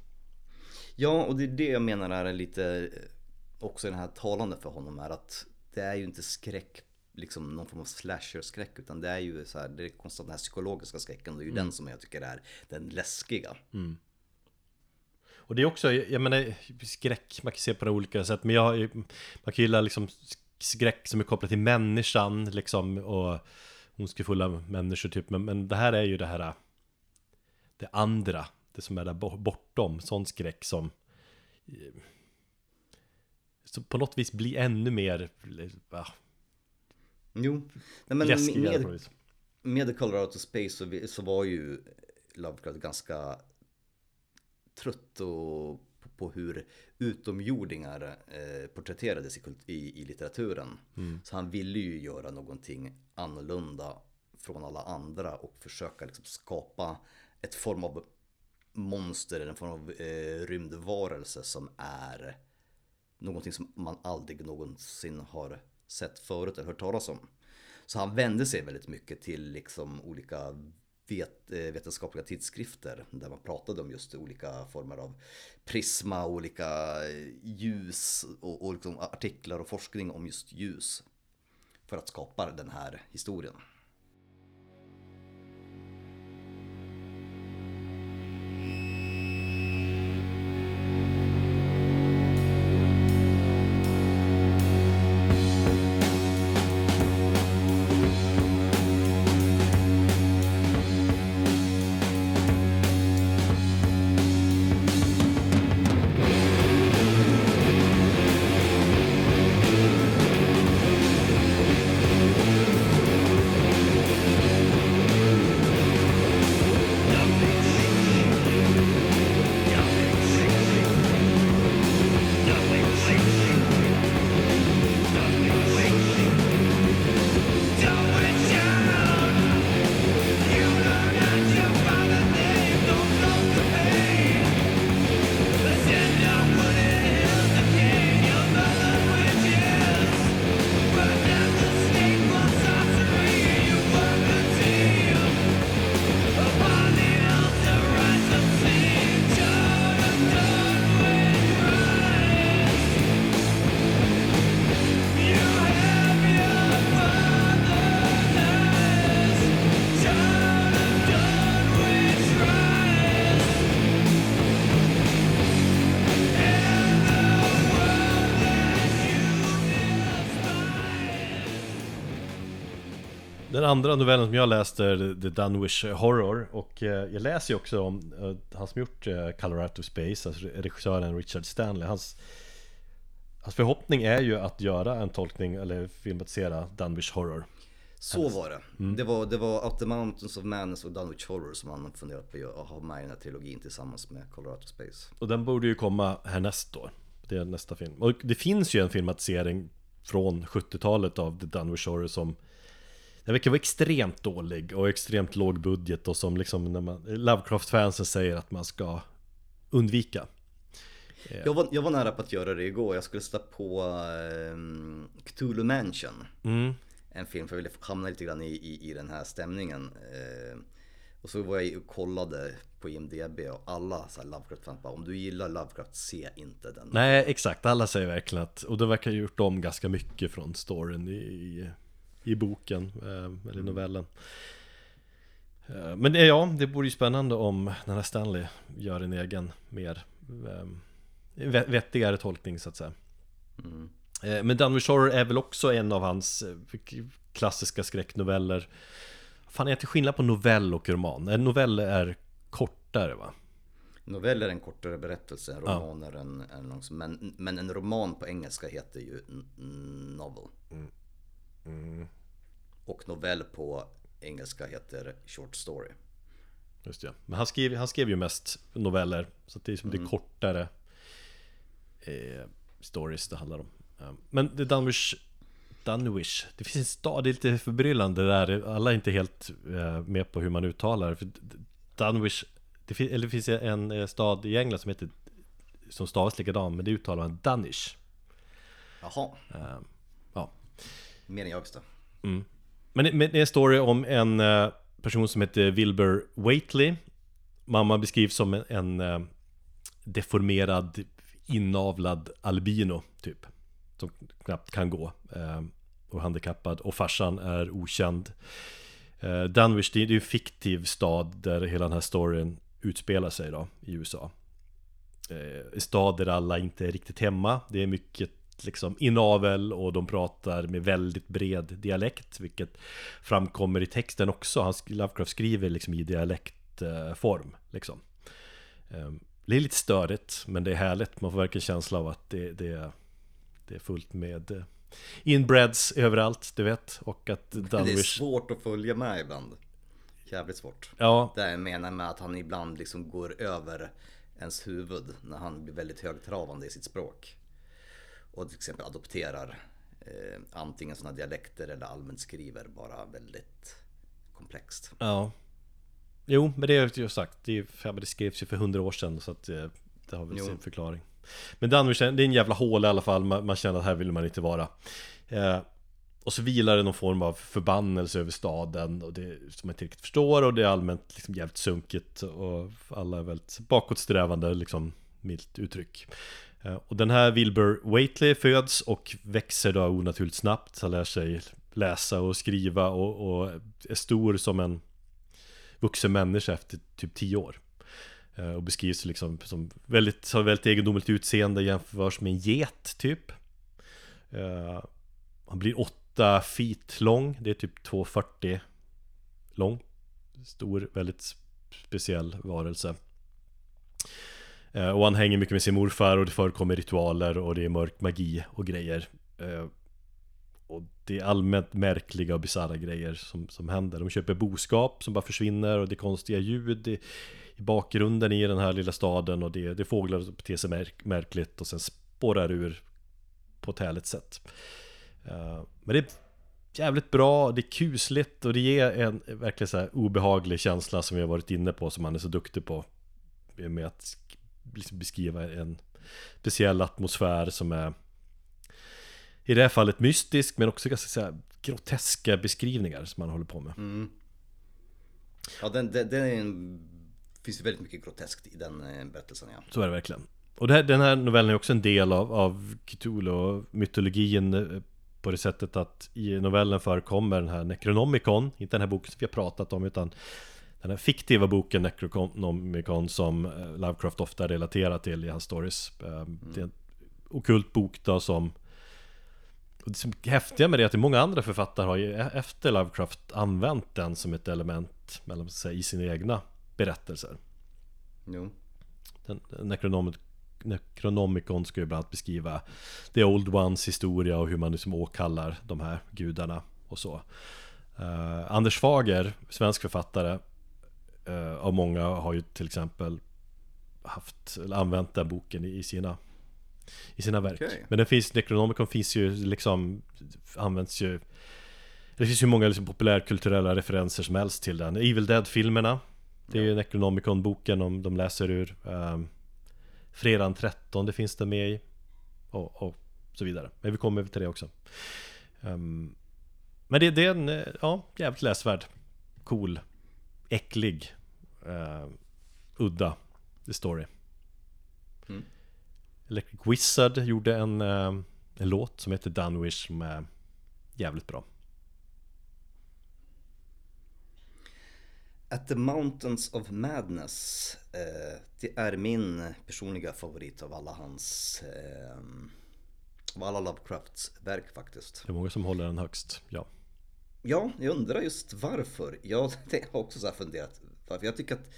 Ja, och det är det jag menar är lite också den här talande för honom är att det är ju inte skräck liksom någon form av slasher-skräck utan det är ju så här, det är konstant den här psykologiska skräcken, det är ju mm. den som jag tycker är den läskiga. Mm. Och det är också, jag menar, skräck, man kan se på det olika sätt. Men jag, man kan gilla liksom skräck som är kopplad till människan liksom och ondskefulla människor typ men, men det här är ju det här Det andra Det som är där bortom Sån skräck som så på något vis blir ännu mer ah, Jo, Nej, men med, med The Colorado Space så, så var ju Lovecraft ganska trött och på hur utomjordingar eh, porträtterades i, i, i litteraturen. Mm. Så han ville ju göra någonting annorlunda från alla andra och försöka liksom skapa ett form av monster, en form av eh, rymdvarelse som är någonting som man aldrig någonsin har sett förut eller hört talas om. Så han vände sig väldigt mycket till liksom olika vet, eh, vetenskapliga tidskrifter där man pratade om just olika former av prisma, olika eh, ljus och, och liksom artiklar och forskning om just ljus för att skapa den här historien. Andra novellen som jag läste är The Dunwich Horror Och eh, jag läser ju också om eh, han som gjort eh, Color Out of Space Alltså regissören Richard Stanley Hans, hans förhoppning är ju att göra en tolkning eller filmatisera Dunwich Horror så var det. Mm. Det var, det var Out the Mountains of Madness och Dunwich Horror som han funderat på att ha med i den här trilogin tillsammans med Colorado Space. Och den borde ju komma härnäst då. Det är nästa film. Och det finns ju en filmatisering från 70-talet av The Dunwich Horror som den verkar vara extremt dålig och extremt låg budget och som liksom när man Lovecraft-fansen säger att man ska undvika. Jag var, jag var nära på att göra det igår. Jag skulle sätta på um, Cthulhu Mansion. Mm. En film för jag ville hamna lite grann i, i, i den här stämningen. Uh, och så var jag och kollade på IMDB och alla så Lovecraft-fans bara om du gillar Lovecraft, se inte den. Nej, exakt. Alla säger verkligen att, och det verkar ha gjort om ganska mycket från storyn i, i i boken, eh, eller novellen. Eh, men ja, det vore ju spännande om den här Stanley gör en egen mer eh, vettigare tolkning så att säga. Mm. Men Dunwich Horror är väl också en av hans klassiska skräcknoveller. Fan, är det skillnad på novell och roman? En novell är kortare va? Novell är en kortare berättelse, en roman ja. är en, en. Men, men en roman på engelska heter ju novel. Mm. Mm. Och novell på engelska heter short story. Just det, men han skrev, han skrev ju mest noveller Så det är som mm. det kortare eh, Stories det handlar om. Men det Dunwich Dunwich. Det finns en stad, det är lite förbryllande där. Alla är inte helt eh, med på hur man uttalar. För det, eller det finns en eh, stad i England som heter Som stavas likadant men det uttalar man Dunish Jaha. Ja Mer än jag visste mm. Men det är en story om en eh, person som heter Wilbur Waitley. Mamma beskrivs som en, en eh, deformerad inavlad albino typ Som knappt kan gå eh, och handikappad. Och farsan är okänd. Dunwich, det är ju en fiktiv stad där hela den här storyn utspelar sig då i USA En stad där alla inte är riktigt hemma. Det är mycket liksom inavel och de pratar med väldigt bred dialekt Vilket framkommer i texten också, han, Lovecraft skriver liksom i dialektform liksom. Ehm, Det är lite störigt men det är härligt, man får verkligen känsla av att det, det, det är fullt med eh, inbreds överallt, du vet och att Dunwich... Det är svårt att följa med ibland. Jävligt svårt. Ja. Det jag menar med att han ibland liksom går över ens huvud när han blir väldigt högtravande i sitt språk. Och till exempel adopterar eh, antingen sådana dialekter eller allmänt skriver bara väldigt komplext. Ja. Jo, men det är ju sagt, det, är, det skrevs ju för hundra år sedan så att eh, det har väl jo. sin förklaring. Men Danvers, det är en jävla hål i alla fall, man, man känner att här vill man inte vara. Eh, och så vilar det någon form av förbannelse över staden och det som man inte riktigt förstår och det är allmänt liksom jävligt sunkigt och alla är väldigt bakåtsträvande liksom milt uttryck. Eh, och den här Wilbur Waitley föds och växer då onaturligt snabbt. Han lär sig läsa och skriva och, och är stor som en vuxen människa efter typ tio år. Eh, och beskrivs liksom som väldigt, har väldigt egendomligt utseende jämförs med en get typ. Eh, han blir 8 feet lång, det är typ 2,40 lång. Stor, väldigt speciell varelse. Eh, och han hänger mycket med sin morfar och det förekommer ritualer och det är mörk magi och grejer. Eh, och det är allmänt märkliga och bisarra grejer som, som händer. De köper boskap som bara försvinner och det är konstiga ljud i, i bakgrunden i den här lilla staden och det, det är fåglar som beter sig märk, märkligt och sen spårar ur på ett härligt sätt. Eh, men det är jävligt bra, det är kusligt och det ger en verkligen så här obehaglig känsla som vi har varit inne på som han är så duktig på. Med att liksom beskriva en speciell atmosfär som är i det här fallet mystisk men också ganska så här, groteska beskrivningar som man håller på med. Mm. Ja, den, den, den en, finns väldigt mycket groteskt i den eh, berättelsen ja. Så är det verkligen. Och här, den här novellen är också en del av, av Cthulhu-mytologin eh, på det sättet att i novellen förekommer den här Necronomicon, inte den här boken som vi har pratat om utan den här fiktiva boken Necronomicon som eh, Lovecraft ofta relaterar till i hans stories. Mm. Det är en okult bok då som det som häftiga med det är att många andra författare har ju e-, efter Lovecraft använt den som ett element mellan, sig, i sina egna berättelser. Jo. Den, Necronomicon Necronomicon ska ju bland annat beskriva The Old Ones historia och hur man liksom åkallar de här gudarna och så. Uh, Anders Fager, svensk författare, uh, av många har ju till exempel haft, eller använt den boken i, i sina i sina verk. Okay. Men den finns, Necronomicon finns ju liksom, används ju Det finns ju många liksom populärkulturella referenser som helst till den. Evil Dead-filmerna Det är ju Necronomicon-boken om de läser ur. Um, Fredagen 13 det finns det med i. Och, och, så vidare. Men vi kommer till det också. Um, Men det, det, är en, ja, jävligt läsvärd. Cool. Äcklig uh, Udda The Story. Mm. Electric Wizard gjorde en, uh, en låt som heter Dunwish som är jävligt bra. At the Mountains of Madness eh, Det är min personliga favorit av alla hans eh, Av alla Lovecrafts verk faktiskt. Det är många som håller den högst, ja. Ja, jag undrar just varför. Jag [laughs] har också så funderat varför Jag tycker att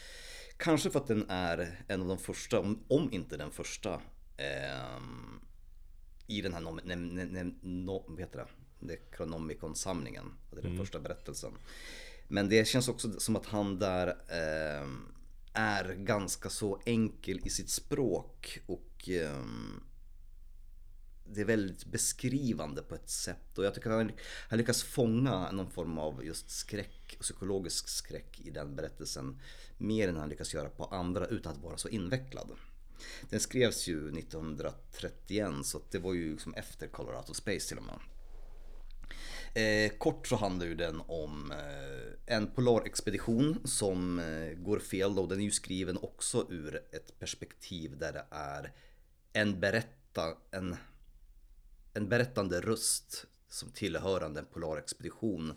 Kanske för att den är en av de första, om, om inte den första eh, I den här nom, no, heter det? Necronomicon-samlingen Det är den mm. första berättelsen men det känns också som att han där eh, är ganska så enkel i sitt språk och eh, det är väldigt beskrivande på ett sätt och jag tycker att han, han lyckas fånga någon form av just skräck, psykologisk skräck i den berättelsen mer än han lyckas göra på andra utan att vara så invecklad. Den skrevs ju 1931 så det var ju liksom efter Colorado Space till och med. Eh, kort så handlar ju den om eh, en polarexpedition som eh, går fel då. Den är ju skriven också ur ett perspektiv där det är en, berätta, en, en berättande röst som tillhörande en polarexpedition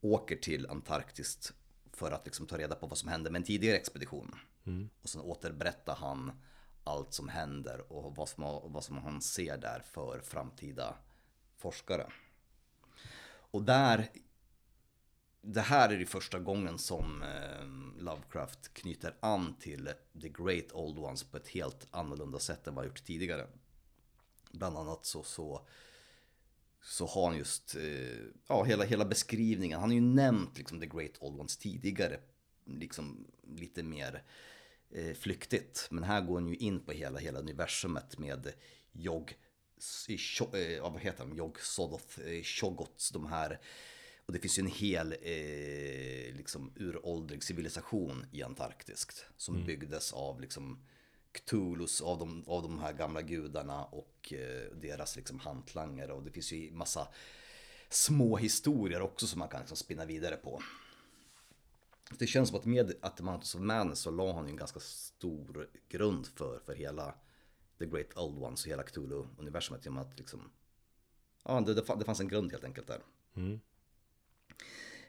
åker till Antarktis för att liksom ta reda på vad som hände med en tidigare expedition. Mm. Och sen återberättar han allt som händer och vad som, vad som han ser där för framtida forskare. Och där, det här är det första gången som eh, Lovecraft knyter an till The Great Old Ones på ett helt annorlunda sätt än vad han gjort tidigare. Bland annat så, så, så har han just, eh, ja hela, hela beskrivningen, han har ju nämnt liksom The Great Old Ones tidigare, liksom lite mer eh, flyktigt. Men här går han ju in på hela, hela universumet med Jog, eh, vad heter de, Jog Sodoth, Shogots, de här och det finns ju en hel eh, liksom, uråldrig civilisation i Antarktis som mm. byggdes av liksom, Cthulhus, av de, av de här gamla gudarna och eh, deras liksom, hantlangare. Och det finns ju massa små historier också som man kan liksom, spinna vidare på. Det känns som att med att Mountains of Man så la han en ganska stor grund för, för hela The Great Old Ones och hela Cthulhu-universumet. Genom att liksom, ja, det, det fanns en grund helt enkelt där. Mm.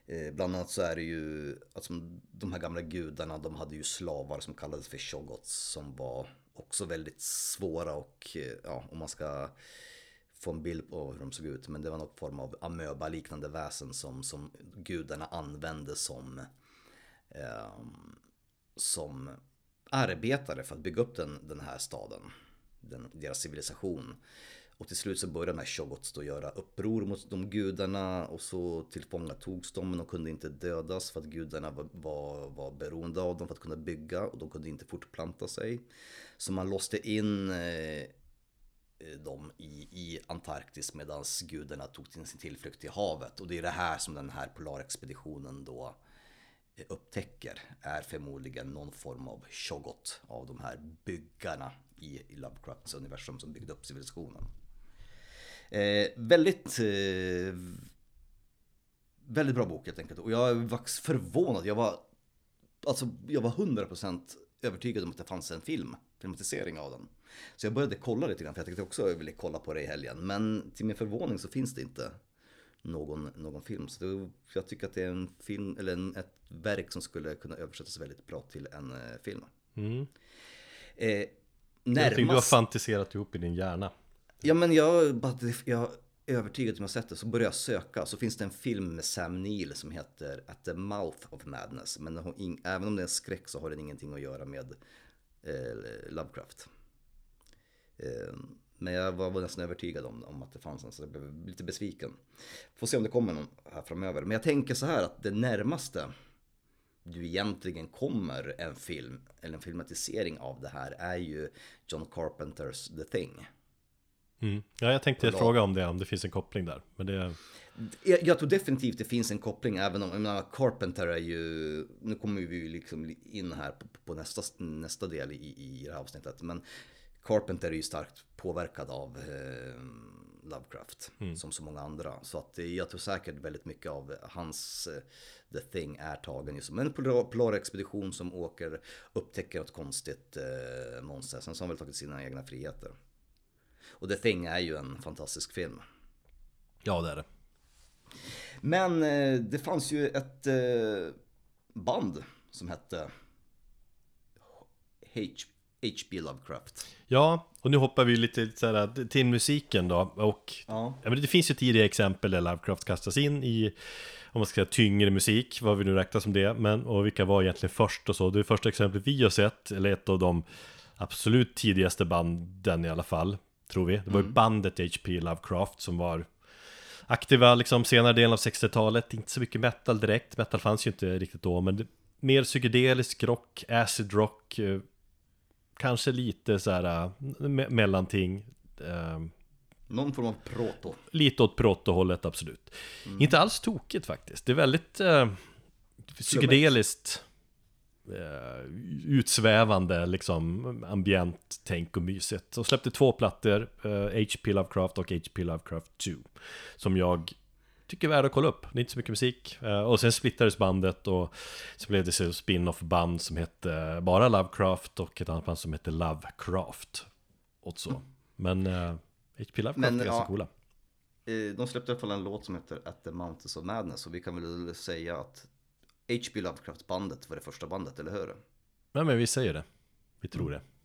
Eh, bland annat så är det ju, alltså de här gamla gudarna, de hade ju slavar som kallades för shogots som var också väldigt svåra och, eh, ja, om man ska få en bild på hur de såg ut, men det var någon form av amöba-liknande väsen som, som gudarna använde som, eh, som arbetare för att bygga upp den, den här staden, den, deras civilisation. Och till slut så började de här Shogots då göra uppror mot de gudarna och så tillfångatogs de men de kunde inte dödas för att gudarna var, var, var beroende av dem för att kunna bygga och de kunde inte fortplanta sig. Så man låste in eh, eh dem i, i Antarktis medan gudarna tog sin tillflykt till havet. Och det är det här som den här polarexpeditionen då eh, upptäcker är förmodligen någon form av Shogot av de här byggarna i Lovecrafts universum som byggde upp civilisationen. Eh, väldigt, eh, väldigt bra bok helt enkelt. Och jag var förvånad. Jag var, alltså, jag var 100% övertygad om att det fanns en film, filmatisering av den. Så jag började kolla lite grann för jag tänkte också att jag ville kolla på det i helgen. Men till min förvåning så finns det inte någon, någon film. Så det, jag tycker att det är en film, eller en, ett verk som skulle kunna översättas väldigt bra till en eh, film. Mm. Eh, närmast... du har fantiserat ihop i din hjärna. Ja men jag, jag är övertygad om jag sett det så börjar jag söka så finns det en film med Sam Neill som heter At the Mouth of Madness. Men även om det är en skräck så har den ingenting att göra med eh, Lovecraft. Eh, men jag var, var nästan övertygad om, om, att det fanns en så jag blev lite besviken. Får se om det kommer någon här framöver. Men jag tänker så här att det närmaste du egentligen kommer en film eller en filmatisering av det här är ju John Carpenters The Thing. Mm. Ja, jag tänkte fråga om det, om det finns en koppling där. Men det... jag, jag tror definitivt det finns en koppling, även om, jag menar, Carpenter är ju, nu kommer vi ju liksom in här på, på nästa, nästa del i, i det här avsnittet, men Carpenter är ju starkt påverkad av eh, Lovecraft, mm. som så många andra. Så att jag tror säkert väldigt mycket av hans eh, The Thing är tagen just som en polarexpedition som åker, upptäcker ett konstigt eh, monster. Sen så har han väl tagit sina egna friheter. Och The Thing är ju en fantastisk film. Ja, det är det. Men eh, det fanns ju ett eh, band som hette H.P. Lovecraft. Ja, och nu hoppar vi lite så här, till musiken då. Och ja. Ja, men det finns ju tidigare exempel där Lovecraft kastas in i om man ska säga tyngre musik, vad vi nu räknar som det, men och vilka var egentligen först och så. Det första exemplet vi har sett, eller ett av de absolut tidigaste banden i alla fall, tror vi. Det var ju mm. bandet H.P. Lovecraft som var aktiva liksom senare delen av 60-talet. Inte så mycket metal direkt, metal fanns ju inte riktigt då, men det, mer psykedelisk rock, acid rock, eh, kanske lite så här eh, me mellanting. Eh, Någon form av proto. Lite åt proto-hållet, absolut. Mm. Inte alls tokigt faktiskt. Det är väldigt eh, psykedeliskt eh, utsvävande liksom ambient tänk och mysigt. Och släppte två plattor, eh, H.P. Lovecraft och H.P. Lovecraft 2. Som jag tycker är värda att kolla upp. Det är inte så mycket musik. Eh, och sen splittades bandet och så blev det så spin-off band som hette bara Lovecraft och ett annat band som hette Lovecraft. Och så. Men eh, H.P. Lovecraft Men, är ganska ja. coola. Eh, de släppte i alla fall en låt som heter At the Mountains of Madness och vi kan väl säga att H.P. Lovecraft-bandet var det första bandet, eller hur? Nej men vi säger det. Vi tror mm. det.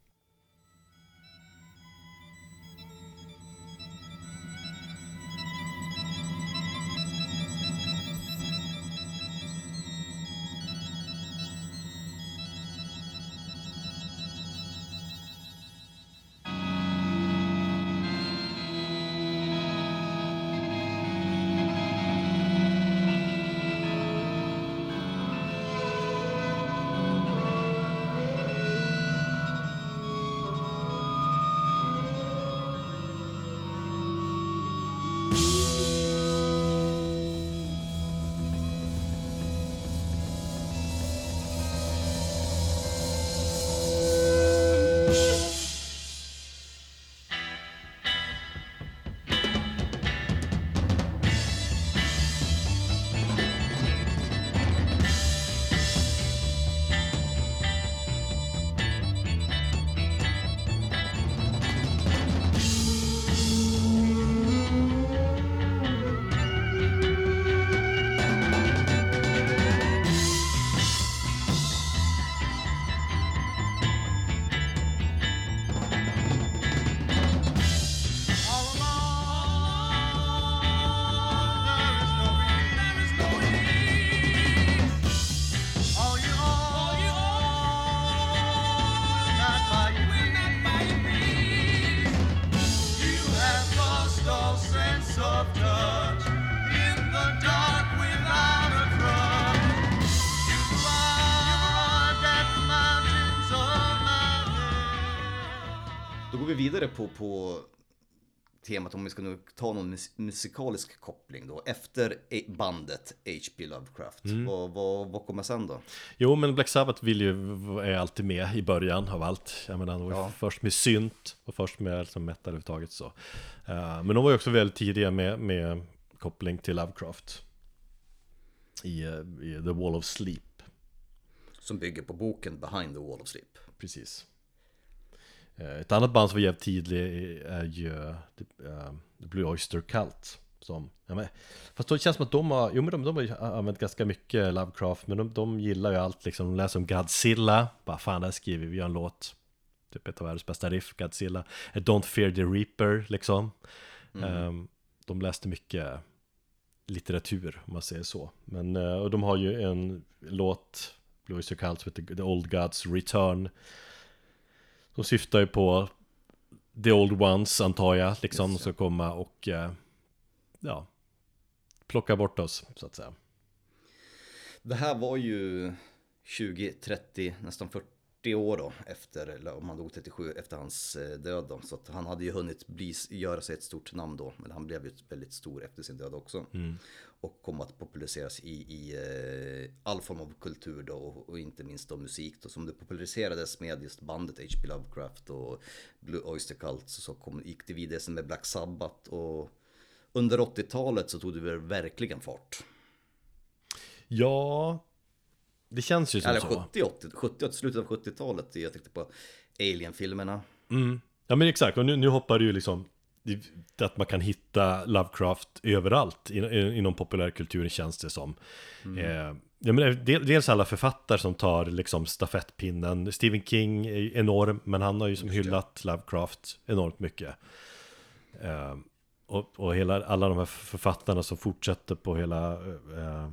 Vidare på, på temat om vi ska nu ta någon mus musikalisk koppling då. Efter bandet H.P. Lovecraft. Vad, vad, vad kommer sen då? Jo, men Black Sabbath vill ju, är alltid med i början av allt. Jag menar, de var Ja. först med synt och först med liksom metal överhuvudtaget så. Eh, men de var ju också väldigt tidiga med, med koppling till Lovecraft. I, eh, I The Wall of Sleep, Som bygger på boken Behind the Wall of Sleep. precis. Eh, Ett annat band som var jävligt tidigt är ju eh, The Blue Oyster Cult. Som, ja, men, fast då känns det som att de har, jo men de, de har använt ganska mycket Lovecraft Men de, de gillar ju allt liksom, de läser om Godzilla. Bara fan där skriver vi gör en låt. Typ ett av världens bästa riff, Godzilla. Don't Fear the Reaper liksom. Ehm, De läste mycket litteratur om man säger så. Men eh, och de har ju en låt Blue Oyster Cult som heter The Old Gods Return De syftar ju på The Old Ones antar jag liksom Just det. ska komma och eh, ja plocka bort oss så att säga. Det här var ju 20, 30, nästan 40 år då efter, om han dog 37 efter hans eh, död då. Så att han hade ju hunnit bli, göra sig ett stort namn då. Men han blev ju väldigt stor efter sin död också. Och kom att populariseras i, i eh, all form av kultur då och, och inte minst då musik då. Som det populariserades med just bandet H.P. Lovecraft och Blue Oyster Cult. Så, kom, gick det vidare sen med Black Sabbath och under 80-talet så tog det väl verkligen fart. Ja, det känns ju som Eller så. 70, 80, 70, slutet av 70-talet. Jag tänkte på Alien-filmerna. Mm. Ja men exakt, och nu, nu hoppar det ju liksom att man kan hitta Lovecraft överallt in- in- inom populärkulturen känns det som. Eh, ja, men det- del- dels alla författare som tar liksom stafettpinnen. Stephen King är enorm, men han har ju som hyllat Lovecraft enormt mycket. Eh, och, och hela, alla de här författarna som fortsätter på hela eh,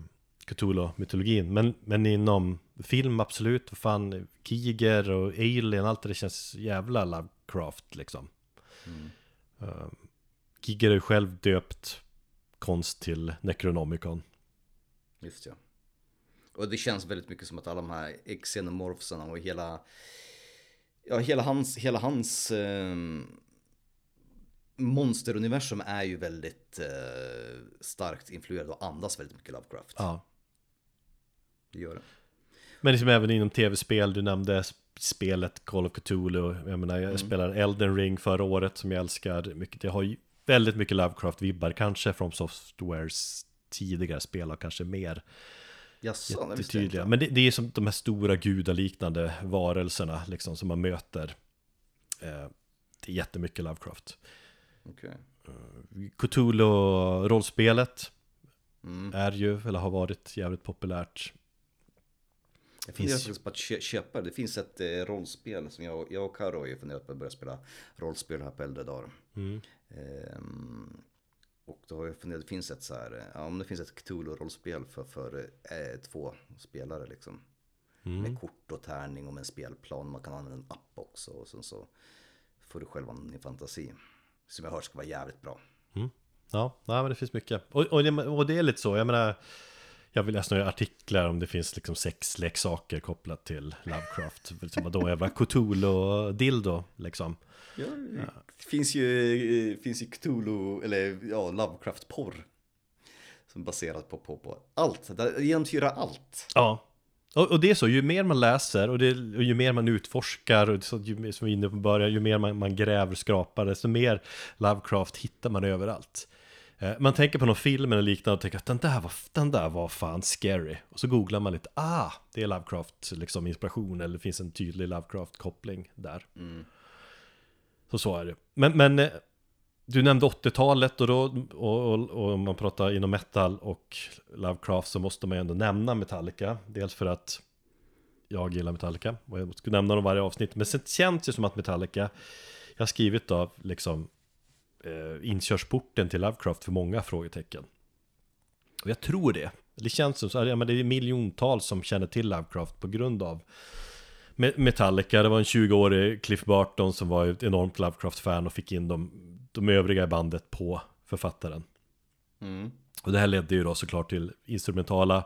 Cthulhu-mytologin. Men, men inom film absolut, vad fan, Kiger och Alien, allt det känns jävla Lovecraft liksom. Uh, Giger är själv döpt konst till Necronomicon. Just ja. Och det känns väldigt mycket som att alla de här xenomorphsarna och hela... Ja, hela hans, hela hans ehm, monsteruniversum är ju väldigt eh, starkt influerad och andas väldigt mycket Lovecraft. Ja. Det gör det. Men liksom även inom tv-spel, du nämnde spelet Call of Cthulhu. Jag menar, jag spelade Elden Ring förra året som jag älskar mycket. Det har ju väldigt mycket Lovecraft-vibbar, kanske från Softwares tidigare spel och kanske mer Jaså, jag jättetydliga. Men det, det är som de här stora gudaliknande varelserna liksom som man möter. Eh, det är jättemycket Lovecraft. Okej. Cthulhu-rollspelet Mm. är ju, eller har varit jävligt populärt. Jag funderar finns- faktiskt på att kö- köpa det. Det finns ett eh, rollspel som jag, jag och Karo har ju funderat på att börja spela rollspel här på äldre dagar. Mm. Ehm, och då har jag funderat, det finns ett så här, ja, om det finns ett Cthulhu-rollspel för, för eh, två spelare liksom. Mm. Med kort och tärning och med en spelplan. Man kan använda en app också och sen så får du själv använda din fantasi. Som jag hört ska vara jävligt bra. Ja, nej, men det finns mycket. Och, och, det, och det är lite så, jag menar Jag vill läsa några artiklar om det finns liksom sexleksaker kopplat till Lovecraft Som vadå, jävla Cthulhu och dildo liksom Ja, det finns ju, eh, finns ju Cthulhu, eller ja, Lovecraft-porr. Som baserat på, på, på allt, det genomsyrar allt. Ja, Och, och det är så, ju mer man läser och, det, och ju mer man utforskar och så, ju, som vi inne på början, ju mer man, man gräver, skrapar, desto mer Lovecraft hittar man överallt. Eh, Man tänker på någon film eller liknande och tänker att den där var, den där var fan scary. Och så googlar man lite, ah, det är Lovecraft liksom inspiration eller det finns en tydlig Lovecraft-koppling där. Så så är det. Men, men eh, du nämnde 80-talet och då, och, och, och om man pratar inom metal och Lovecraft så måste man ju ändå nämna Metallica. Dels för att jag gillar Metallica och jag skulle nämna dem varje avsnitt. Men sen känns det som att Metallica, jag har skrivit då liksom eh, inkörsporten till Lovecraft för många frågetecken. Och jag tror det. Det känns som så, ja, men det är miljontals som känner till Lovecraft på grund av Me- Metallica. Det var en 20-årig Cliff Barton som var ett enormt Lovecraft-fan och fick in de, de övriga i bandet på författaren. Mm. Och det här ledde ju då såklart till instrumentala,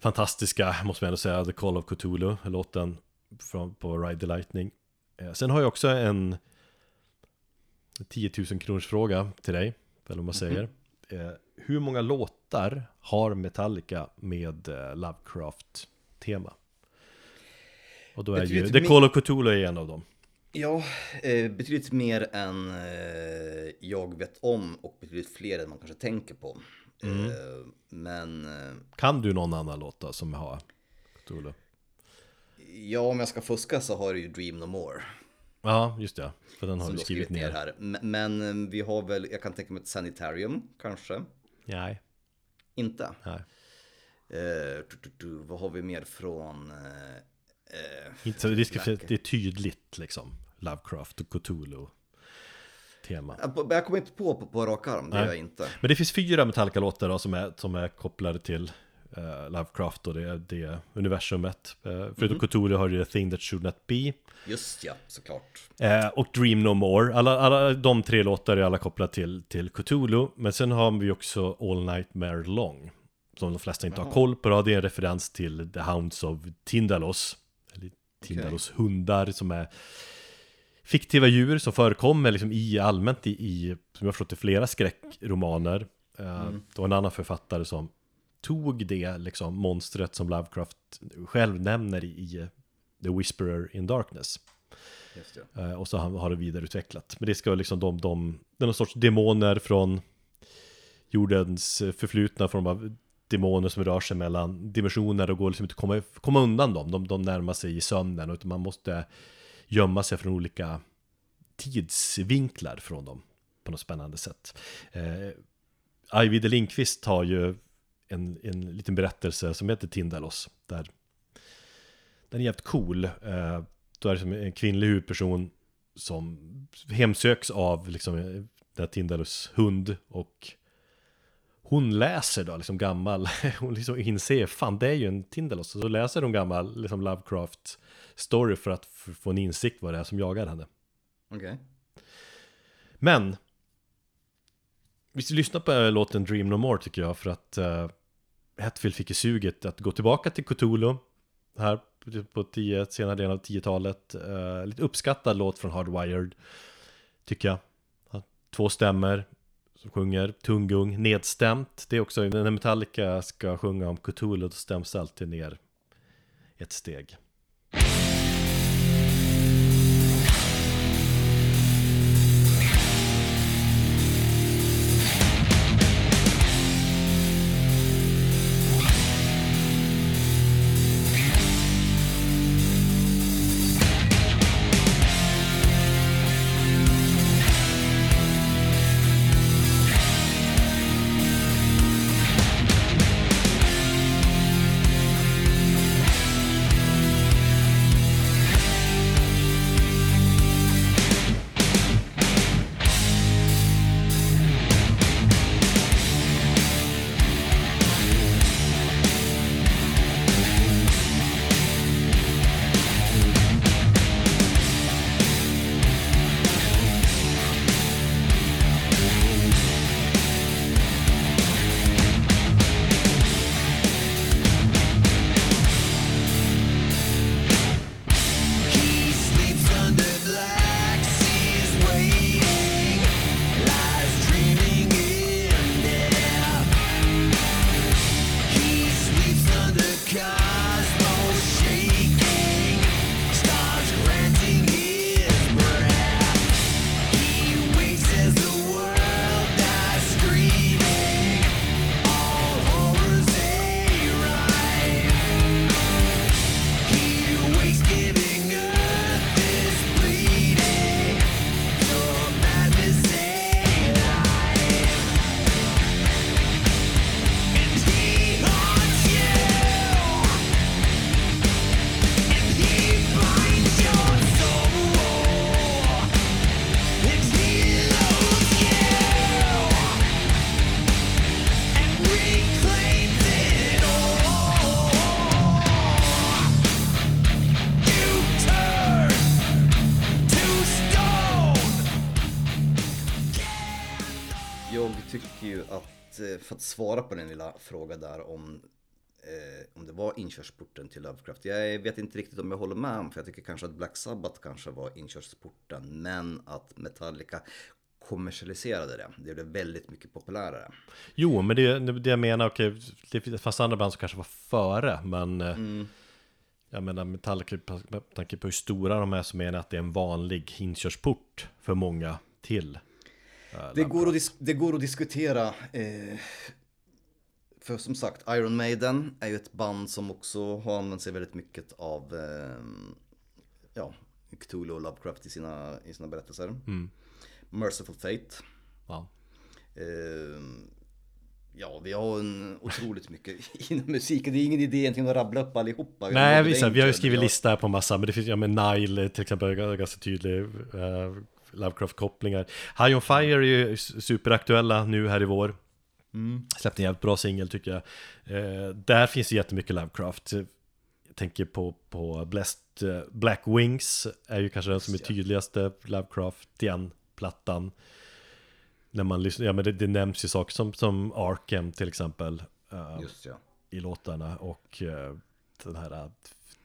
fantastiska, måste man ändå säga, The Call of Cthulhu, låten från, på Ride the Lightning. Eh, sen har jag också en 10 000 kronors fråga till dig, eller vad man säger. Eh, hur många låtar har Metallica med eh, Lovecraft-tema? Och då är ju Betydligt The mer- Call of Cthulhu är en av dem. Ja, eh, betydligt mer än eh, jag vet om och betydligt fler än man kanske tänker på. Mm. Men Kan du någon annan låt då som har Cthulhu? ja, om jag ska fuska så har du ju Dream No More. Ja, just det. För den har Som du du har skrivit ner. här. Men eh, vi har väl, jag kan tänka mig ett Sanitarium kanske. Nej, Inte. nej. Eh, tu, tu, tu, vad har vi mer från... Eh, eh, Inte det, ska, det är tydligt liksom Lovecraft och Cthulhu tema jag- kommer inte på på, på rak arm, det Nej. gör jag inte. Men det finns fyra Metallica-låtar som är, som är kopplade till eh, Lovecraft och det, det universumet uh, Förutom Cthulhu har du The Thing That Should Not Be Just ja, såklart. eh, Och Dream No More alla, alla de tre låtar är alla kopplade till, till Cthulhu Men sen har vi också All Nightmare Long Som de flesta inte har Jaha. koll på då. Det är en referens till The Hounds of Tindalos Eller Tindalos hundar som är fiktiva djur som förekommer liksom i allmänt i, i som jag förstått i flera skräckromaner. Eh, Det var en annan författare som tog det liksom monstret som Lovecraft själv nämner i, The Whisperer in Darkness. Eh, och så har det vidareutvecklat. Men det ska vara liksom de, de, det är någon sorts demoner från jordens förflutna form av demoner som rör sig mellan dimensioner och går liksom inte att komma, komma undan dem. De, de närmar sig i sömnen utan man måste gömma sig från olika tidsvinklar från dem på något spännande sätt. Eh, Ivy de Lindqvist har ju en, en liten berättelse som heter Tindalos. Där den är jävligt cool. Eh, då är det som en kvinnlig huvudperson som hemsöks av liksom den här Tindalos hund och hon läser då liksom gammal, [laughs] hon liksom inser, fan det är ju en Tindalos. Så läser hon gammal liksom Lovecraft story för att få en insikt vad det är som jagar henne. Okej. Men Vi ska lyssna på eh, låten Dream No More tycker jag för att uh, Hetfield fick ju suget att gå tillbaka till Cthulhu Här på tio, senare delen av 10-talet uh, eh, Lite uppskattad låt från Hardwired Tycker jag. Två stämmer som sjunger. Tunggung, nedstämt. Det är också när Metallica ska sjunga om Cthulhu Då stäms det alltid ner ett steg. För att svara på den lilla frågan där om eh, om det var inkörsporten till Lovecraft. Jag vet inte riktigt om jag håller med om, för jag tycker kanske att Black Sabbath kanske var inkörsporten, men att Metallica kommersialiserade det. Det blev väldigt mycket populärare. Jo, men det, det jag menar, okej, det fanns andra band som kanske var före, men eh, Mm. jag menar Metallica, med tanke på hur stora de är så menar jag att det är en vanlig inkörsport för många till. Eh, Det går, att dis- det går att diskutera. Eh, för som sagt, Iron Maiden är ju ett band som också har använt sig väldigt mycket av eh, ja, Cthulhu och Lovecraft i sina, i sina berättelser. Mm. Merciful Fate. Ja. Eh, ja, vi har en otroligt mycket [laughs] inom musiken. Det är ingen idé egentligen att rabbla upp allihopa. Vi Nej, visst, vi har ju skrivit vi lista på massa, men det finns, ja men Nile till exempel, ganska tydlig uh, Lovecraft-kopplingar. High on Fire är ju superaktuella nu här i vår. Släppte en jävligt bra singel tycker jag. Eh, där finns det jättemycket Lovecraft. Jag tänker på, på Blessed eh, Black Wings, är ju kanske den som är tydligaste Lovecraft igen, plattan. När man lyssnar, ja men det, det nämns ju saker som, som Arkham till exempel. eh, Just ja. i låtarna och eh, den här eh,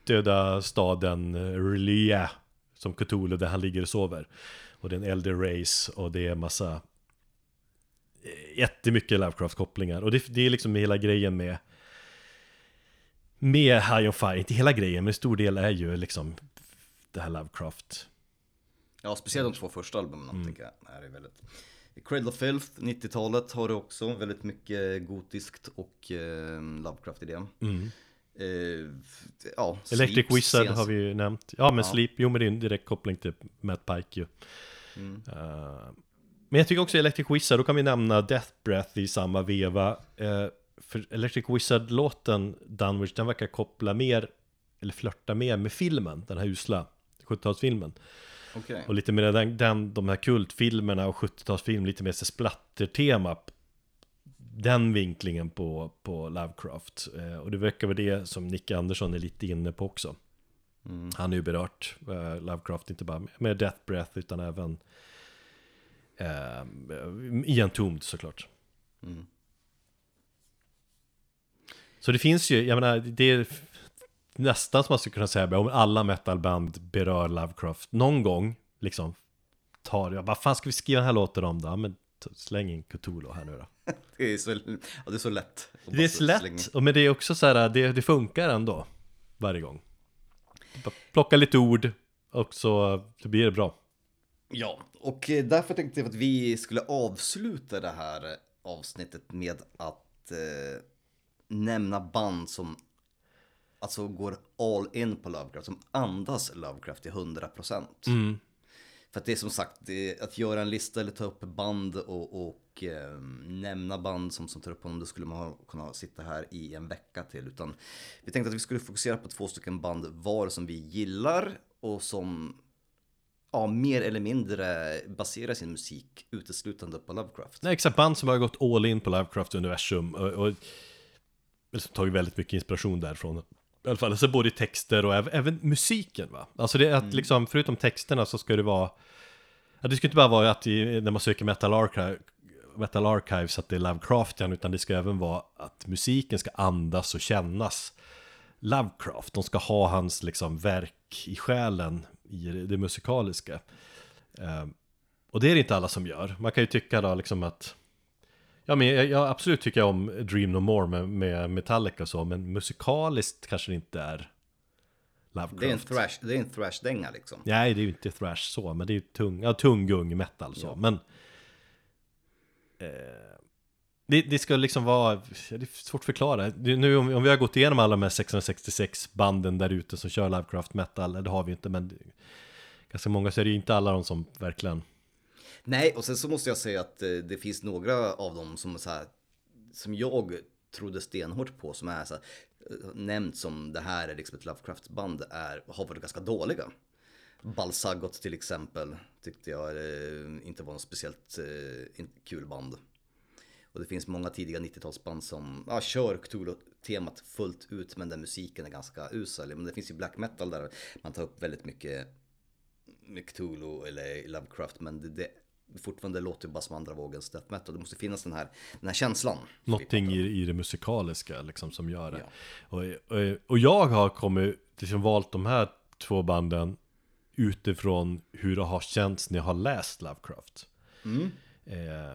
döda staden Relia som Cthulhu där han ligger och sover. Och det är en äldre race och det är massa eh, jättemycket Lovecraft-kopplingar. Och det, det är liksom hela grejen med med High on Fire, inte hela grejen men en stor del är ju liksom det här Lovecraft. Ja, speciellt de två första albumen tycker jag är väldigt... Cradle of Filth, 90-talet har det också väldigt mycket gotiskt och eh, Lovecraft i det. Eh, ja, Electric Sleep Wizard sens- har vi ju nämnt Ja men Ja. Sleep, jo men det är en direkt koppling till Matt Pike ju Mm. Eh, Men jag tycker också Electric Wizard, då kan vi nämna Death Breath i samma veva Eh, För Electric Wizard-låten Dunwich, den verkar koppla mer Eller flörta mer med filmen, den här usla 70-talsfilmen Okej. Och lite mer den, den, de här kultfilmerna och 70-talsfilm, lite mer splattertema Den vinklingen på, på Lovecraft eh, Och det verkar vara det som Nick Andersson är lite inne på också Mm. Han har ju berört eh, Lovecraft inte bara med, Death Breath utan även eh, i Entombed såklart Mm. Så det finns ju, jag menar, det är nästan som man skulle kunna säga om alla metalband berör Lovecraft någon gång, liksom tar jag, vad fan ska vi skriva den här låten om då? Men släng in Cthulhu här nu då. [laughs] Det är så, ja, det är så lätt. Det är så lätt, och men det är också så här, det, det funkar ändå varje gång. Plocka lite ord och så, så blir det bra. Ja, och därför tänkte jag att vi skulle avsluta det här avsnittet med att eh, nämna band som alltså går all in på Lovecraft, som andas Lovecraft till 100%. Mm. För att det är som sagt, det, att göra en lista eller ta upp band och, och eh, nämna band som, som tar upp honom, då skulle man ha, kunna sitta här i en vecka till. Utan vi tänkte att vi skulle fokusera på två stycken band var som vi gillar och som ja, mer eller mindre baserar sin musik uteslutande på Lovecraft. Nej, exakt, band som har gått all in på Lovecraft-universum och, och liksom tagit väldigt mycket inspiration därifrån. I alla fall, alltså både i texter och även, musiken va. Alltså det är att liksom, förutom texterna så ska det vara ja, Det ska inte bara vara att i, när man söker Metal Archive Metal Archives att det är Lovecraftian utan det ska även vara att musiken ska andas och kännas Lovecraft, de ska ha hans liksom verk i själen i det, det musikaliska. Ehm, och det är det inte alla som gör. Man kan ju tycka då liksom att Ja men jag, jag absolut tycker jag om Dream No More med, med Metallica och så Men musikaliskt kanske det inte är Lovecraft Det är en thrash, det är en thrash-dänga liksom. Nej det är ju inte thrash så Men det är ju tung, ja, tung gung metal så Ja. Men eh, det, det ska liksom vara Det är svårt att förklara Nu om, om vi har gått igenom alla de här 666 banden där ute som kör Lovecraft metal Det har vi inte men det- Ganska många så är det ju inte alla de som verkligen Nej, och sen så måste jag säga att eh, det finns några av dem som så här, som jag trodde stenhårt på, som är så här, nämnt som det här är liksom ett Lovecraft-band, är, har varit ganska dåliga. Balsagot till exempel tyckte jag eh, inte var något speciellt eh, kul band. Och det finns många tidiga 90-talsband som ja, kör Cthulhu-temat fullt ut men där musiken är ganska usel. Men det finns ju black metal där man tar upp väldigt mycket med Cthulhu eller Lovecraft men det, det fortfarande låter bara som andra vågens death metal. Det måste finnas den här, den här känslan. Någonting om. i, i det musikaliska liksom som gör det. Ja. Och, och, och jag har kommit, liksom valt de här två banden utifrån hur det har känts när jag har läst Lovecraft. Mm. Eh,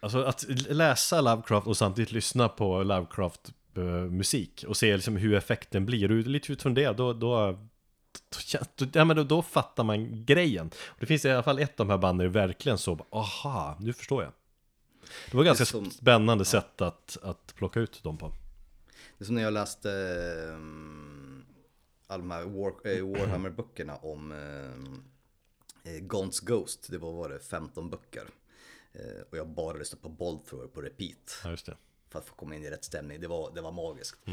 alltså att läsa Lovecraft och samtidigt lyssna på Lovecraft eh, musik och se liksom hur effekten blir. Och lite utifrån det, då, då, då, ja, men då, då fattar man grejen. Och det finns i alla fall ett av de här banden är verkligen så, aha, nu förstår jag. Det var ganska Det är som- spännande sätt att, att plocka ut dem på. Det är som när jag läste um, alla de här War, eh, Warhammer-böckerna om um, eh, Gaunt's Ghost. Det var, var det 15 böcker. Eh, och jag bara lyssnade på Bold Thrower på repeat. Ja, just det. För att få komma in i rätt stämning. Det var, det var magiskt. Eh,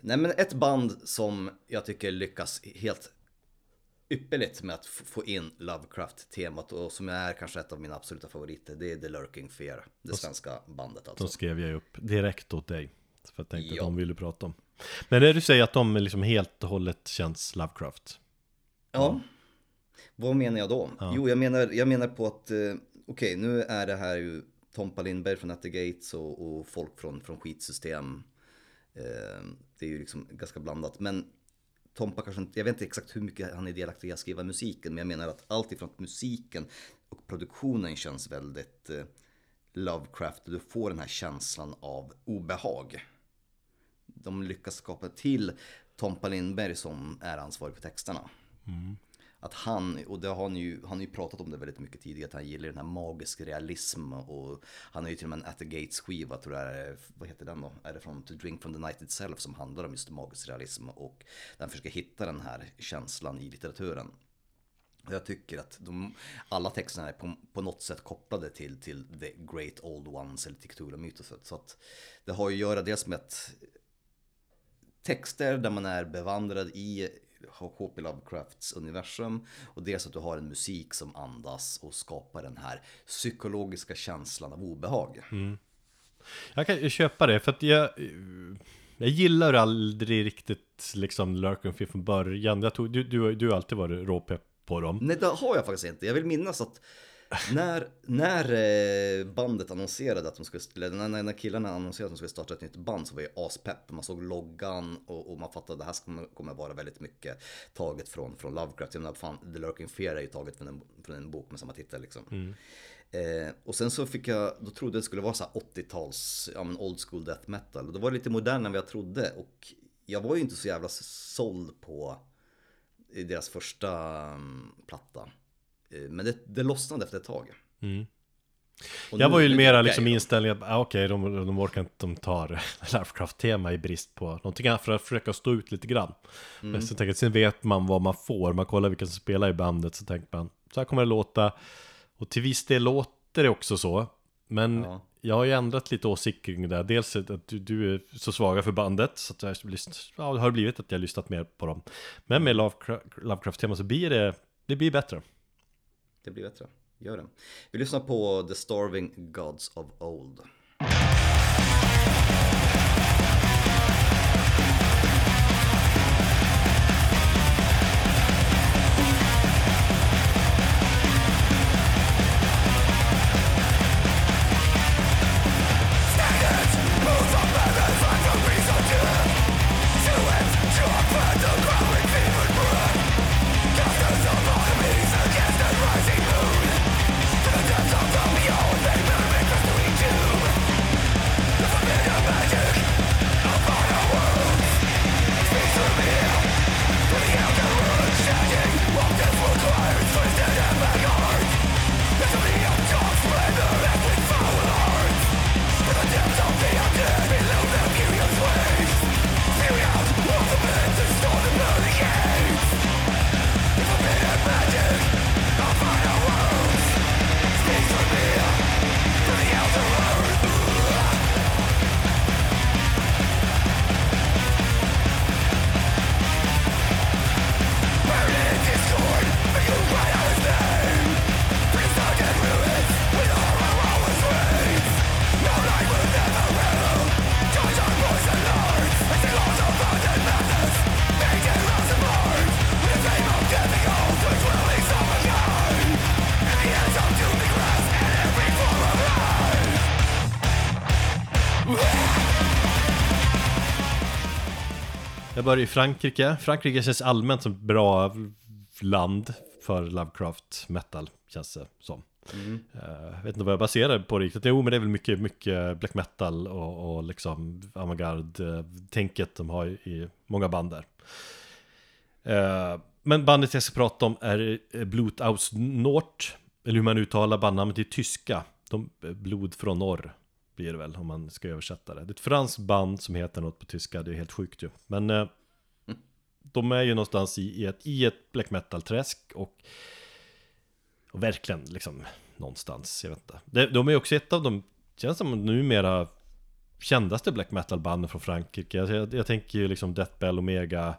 nej men ett band som jag tycker lyckas helt ypperligt med att få in Lovecraft-temat och som är kanske ett av mina absoluta favoriter. Det är The Lurking Fear. Det svenska bandet alltså. De skrev jag upp direkt åt dig. För jag tänkte Ja. att de ville prata om. Men det du säger att de liksom helt och hållet känns Lovecraft. Ja. Vad menar jag då? Jo, jag menar, jag menar på att, eh, okej, nu är det här ju Tompa Lindberg från At the Gates och, och folk från, från skitsystem. Eh, det är ju liksom ganska blandat. Men Tompa kanske inte, jag vet inte exakt hur mycket han är delaktig i att skriva musiken. Men jag menar att allt ifrån att musiken och produktionen känns väldigt eh, Lovecraft. Du får den här känslan av obehag de lyckas skapa till Tompa Lindberg som är ansvarig för texterna. Mm. Att han, och det har han ju, han har ju pratat om det väldigt mycket tidigare, att han gillar den här magisk realism och han har ju till och med en At the Gates skiva, tror jag vad heter den då? Är det från To Drink from the Night Itself som handlar om just magisk realism och den försöker hitta den här känslan i litteraturen. Och jag tycker att de, alla texterna är på, på något sätt kopplade till, till The Great Old Ones eller Cthulhu-mytoset. Så att det har ju att göra dels med att texter där man är bevandrad i H.P. Lovecrafts universum och dels att du har en musik som andas och skapar den här psykologiska känslan av obehag. Jag kan köpa det, för att jag... Jag gillar aldrig riktigt liksom Lurking Fear från början. Jag tog, du, du, du har alltid varit råpepp på dem. Nej, det har jag faktiskt inte. Jag vill minnas att när, när eh, bandet annonserade att de skulle, eller när, när killarna annonserade att de skulle starta ett nytt band så var jag aspepp. Man såg loggan och, och man fattade att det här kommer, kommer vara väldigt mycket taget från, från Lovecraft. Jag menar, fan, The Lurking Fear är ju taget från en, från en bok med samma titel liksom. Eh, och sen så fick jag, då trodde jag det skulle vara så här 80-tals, ja men old school death metal. Och det var lite modernare än vad jag trodde. Och jag var ju inte så jävla såld på deras första um, platta. Eh, Men det, det lossnade efter ett tag. Mm. Jag var ju mera liksom inställningen att, ah, okej, de, de orkar inte, de tar [laughs] Lovecraft-tema i brist på någonting annat för att försöka stå ut lite grann. Mm. Men sen, tänker jag, sen vet man vad man får, man kollar vilka som spelar i bandet, så tänker man, så här kommer det låta. Och till viss del låter det också så, men Ja. jag har ju ändrat lite åsikt kring det där. Dels att du, du är så svaga för bandet, så att jag ja, har blivit att jag har lyssnat mer på dem. Men med Lovecraft- Lovecraft-tema så blir det, det blir bättre. Det blir bättre. Gör det. Vi lyssnar på The Starving Gods of Old. Börjar i Frankrike. Frankrike känns allmänt som ett bra land för Lovecraft metal, känns det som. Eh, Jag vet inte vad jag baserar på riktigt. Jo, men det är väl mycket, mycket black metal och, och liksom avantgarde-tänket de har i många band där. Eh, Men bandet jag ska prata om är eh, Blut aus Nord, eller hur man uttalar bandnamnet i tyska. De, eh, blod från norr blir det väl om man ska översätta det. Det är ett franskt band som heter något på tyska, det är helt sjukt ju. Men eh, de är ju någonstans i, ett, i ett black metal-träsk och, och verkligen liksom någonstans, jag vet inte. De, de är också ett av de, känns som numera kändaste black metal-banden från Frankrike. Jag, jag, jag tänker ju liksom Death Bell, Omega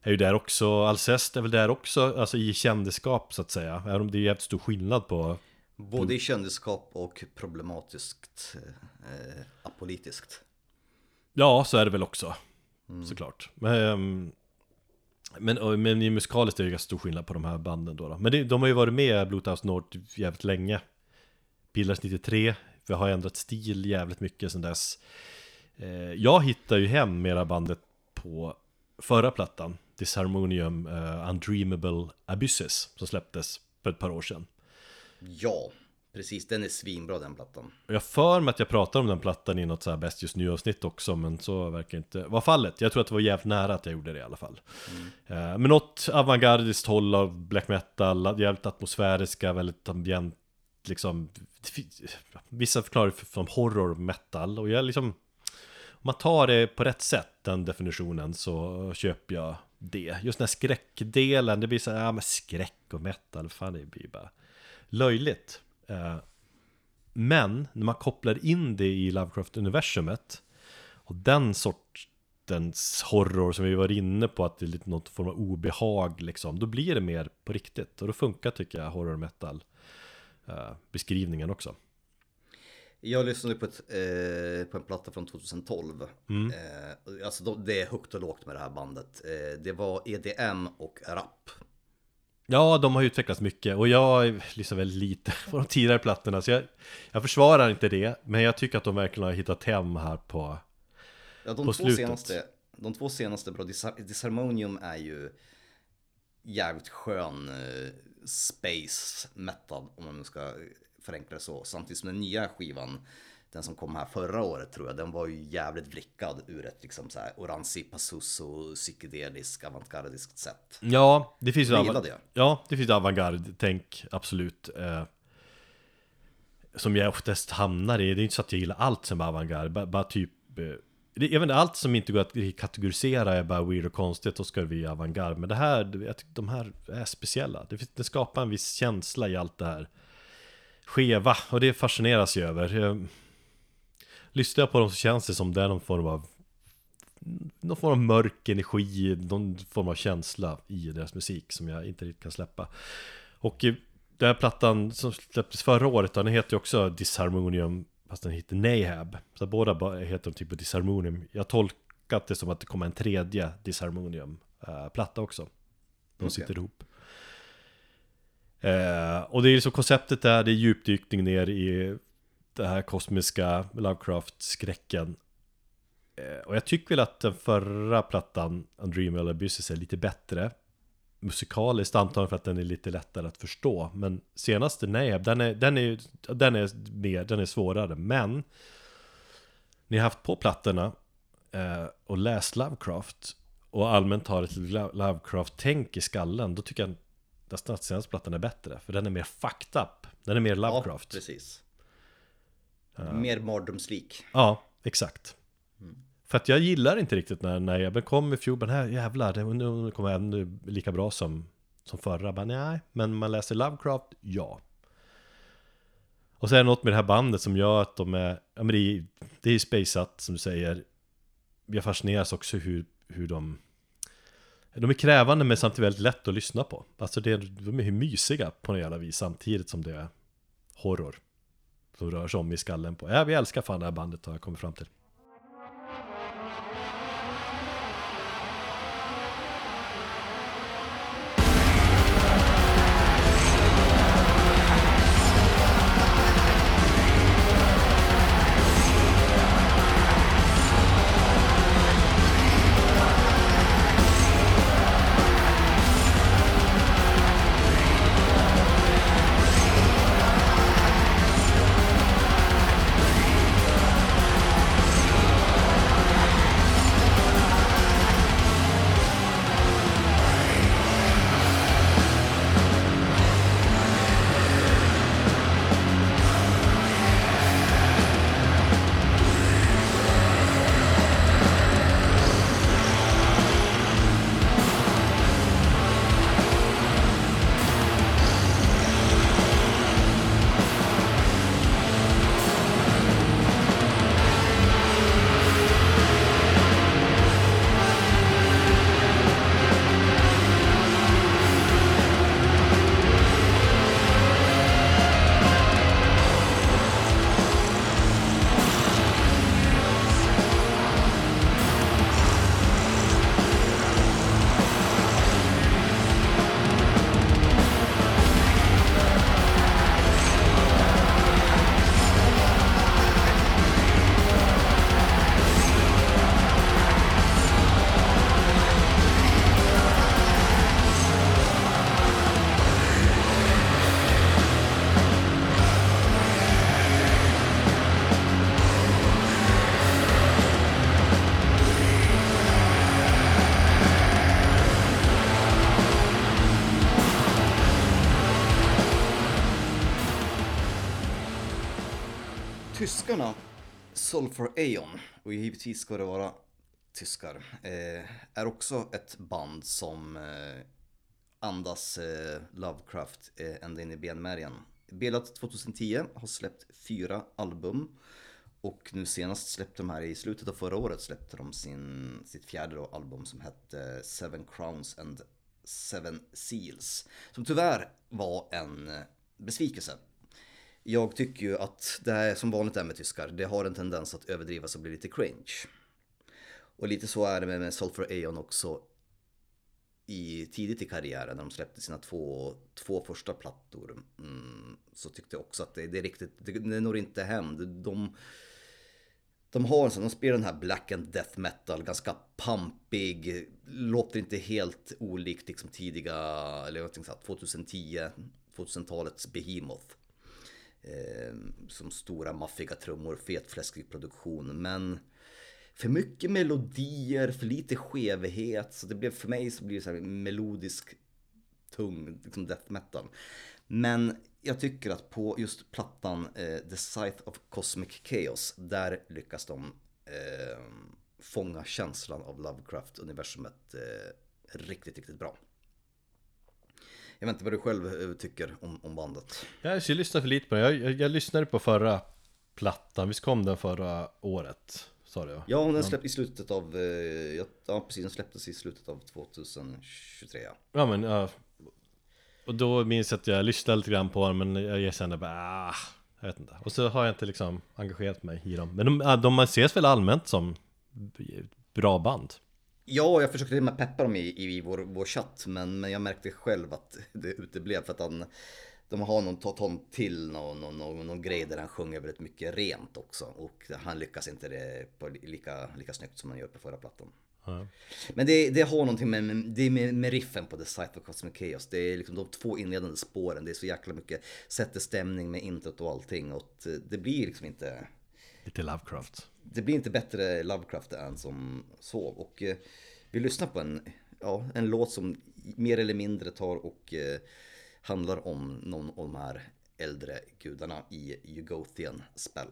är ju där också, Alcest är väl där också, alltså i kändisskap så att säga. Även om det är jävligt stor skillnad på Både i kändisskap och problematiskt eh, apolitiskt. Ja, så är det väl också. Såklart. Men, ehm, men, men i musikaliskt är det ganska stor skillnad på de här banden då. då. Men det, de har ju varit med Bluetooth Nord jävligt länge. Bildades 93. Vi har ändrat stil jävligt mycket sedan dess. Eh, jag hittar ju hem mera bandet på förra plattan. Disharmonium uh, Undreamable Abysses. Som släpptes för ett par år sedan. Ja, precis. Den är svinbra den plattan. Jag för mig att jag pratade om den plattan i något så här bäst just nu avsnitt också Men så verkar inte vara fallet Jag tror att det var jävligt nära att jag gjorde det i alla fall eh, Men något avantgardiskt håll av black metal Jävligt atmosfäriska, väldigt ambient Liksom Vissa förklarar det som horror metal Och jag liksom Om man tar det på rätt sätt Den definitionen så köper jag det Just den här skräckdelen Det blir så här, ja men skräck och metal Fan det blir bara löjligt Eh, men när man kopplar in det i Lovecraft-universumet och den sortens horror som vi var inne på att det är lite något form av obehag liksom, då blir det mer på riktigt och då funkar tycker jag horror metal eh, beskrivningen också. Jag lyssnade på, ett, eh, på en platta från 2012. Eh, alltså det är högt och lågt med det här bandet. Eh, det var EDM och rap. Ja, de har utvecklats mycket och jag lyssnar väldigt lite [laughs] på de tidigare plattorna så jag, jag försvarar inte det men jag tycker att de verkligen har hittat hem här på Ja, de, På två slutet. senaste, de två senaste bra, Disharmonium är ju jävligt skön eh, space metal om man nu ska förenkla det så. Samtidigt som den nya skivan, den som kom här förra året tror jag, den var ju jävligt vrickad ur ett liksom så här orange passusso psykedelisk avantgardiskt sätt. Ja, det finns ju det. Ja, det finns avantgarde-tänk, absolut eh, Som jag oftast hamnar i, det är inte så att jag gillar allt som är avantgarde, bara, bara typ eh, det, Jag vet inte, allt som inte går att kategorisera är bara weird och konstigt, då ska bli avantgarde Men det här, jag tycker de här är speciella Det, det skapar en viss känsla i allt det här Skeva, och det fascineras jag över Lyssnar jag på dem så känns det som det är någon form av någon form av mörk energi, någon form av känsla i deras musik som jag inte riktigt kan släppa. Och eh, den här plattan som släpptes förra året, den heter ju också Disharmonium, fast den heter Nahab. Så båda heter de typ Disharmonium. Jag tolkat det som att det kommer en tredje Disharmonium-platta också. De Okej. sitter ihop. Eh, och det är liksom konceptet där, det är djupdykning ner i det här kosmiska Lovecraft-skräcken. Eh, Och jag tycker väl att den förra plattan, Undreamable Abysses, är lite bättre. Musikaliskt antagligen för att den är lite lättare att förstå. Men senaste Nahab, den är, den är, den är, mer, den är svårare. Men Ni har haft på plattorna eh, och läst Lovecraft Och allmänt har ett Lo- Lovecraft-tänk i skallen Då tycker jag nästan att senaste plattan är bättre För den är mer fucked up. Den är mer Lovecraft. Ja, precis. Mer mardrömslik. Ja, exakt. För att jag gillar inte riktigt när, när jag kom i fjol, men här jävlar, det nu kommer ännu lika bra som, som förra. Men nej, men man läser Lovecraft, ja. Och så är det något med det här bandet som gör att de är, ja men det är, det är spaceat som du säger. Jag fascineras också hur, hur de de är krävande men samtidigt väldigt lätt att lyssna på. Alltså det, de är mysiga på något jävla vis samtidigt som det är horror. Som rör sig om i skallen på. Ja, vi älskar fan det här bandet har jag kommit fram till. Tyskarna, Sulfur Aeon, och givetvis ska det vara tyskar, eh, är också ett band som eh, andas eh, Lovecraft eh, ända in i benmärgen. Bildat 2010, har släppt fyra album. Och nu senast släppte de här i slutet av förra året släppte de sin, sitt fjärde då, album som hette eh, Seven Crowns and Seven Seals. Som tyvärr var en eh, besvikelse. Jag tycker ju att det är som vanligt är med tyskar, det har en tendens att överdrivas och bli lite cringe. Och lite så är det med, Sulfur Aeon också i, tidigt i karriären när de släppte sina två, två första plattor. Mm, så tyckte jag också att det, det är riktigt, det, det når inte hem. De, de, de har en sån, de spelar den här black and death metal, ganska pampig, låter inte helt olikt liksom tidiga, eller jag tänkte 2010, 2000-talets Behemoth. Eh, som stora maffiga trummor, fetfläskig produktion, men för mycket melodier, för lite skevhet. Så det blev för mig så blir det så här melodisk, tung, liksom death metal. Men jag tycker att på just plattan eh, The Scythe of Cosmic Chaos, där lyckas de eh, fånga känslan av Lovecraft-universumet eh, riktigt, riktigt bra. Jag vet inte vad du själv eh, tycker om, om bandet. Jag ska lyssna för lite på den. Jag, jag, jag lyssnade på förra plattan, visst kom den förra året? Sa du ja? Ja, den släpptes i slutet av, eh, ja, precis, den släpptes i slutet av 2023. Ja. Ja men, ja. Och då minns jag att jag lyssnade lite grann på den men jag, jag kände bara ah, Jag vet inte. Och så har jag inte liksom engagerat mig i dem. Men de, de ses väl allmänt som bra band? Ja, jag försökte till och med peppa dem i, i vår, vår chatt, men, men jag märkte själv att [laughs] det uteblev för att han, de har någon ton till, någon, någon, någon, någon grej där han sjunger väldigt mycket rent också. Och han lyckas inte det på lika, lika snyggt som han gör på förra plattan. Men det, det har någonting med, det är med, med riffen på The Scythe of Cosmic Chaos. Det är liksom de två inledande spåren. Det är så jäkla mycket sätter stämning med introt och allting. Och det blir liksom inte Lite Lovecraft det blir inte bättre Lovecraft än som så. Och eh, vi lyssnar på en, ja, en låt som mer eller mindre tar och eh, handlar om någon av de här äldre gudarna i Ugothian spell.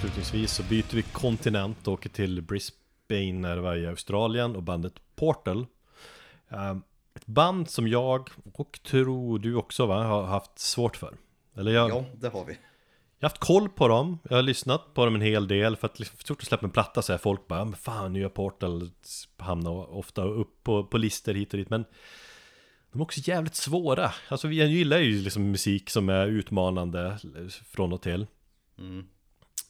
Avslutningsvis så byter vi kontinent och åker till Brisbane när det var i Australien och bandet Portal. Ehm, Ett band som jag och tror du också va, har haft svårt för. Eller jag, Ja, det har vi. jag har haft koll på dem, jag har lyssnat på dem en hel del för att liksom, så fort de släpper en platta så är folk bara men fan nya Portal hamnar ofta upp på, på listor hit och dit men De är också jävligt svåra. Alltså jag gillar ju liksom musik som är utmanande från och till. Mm.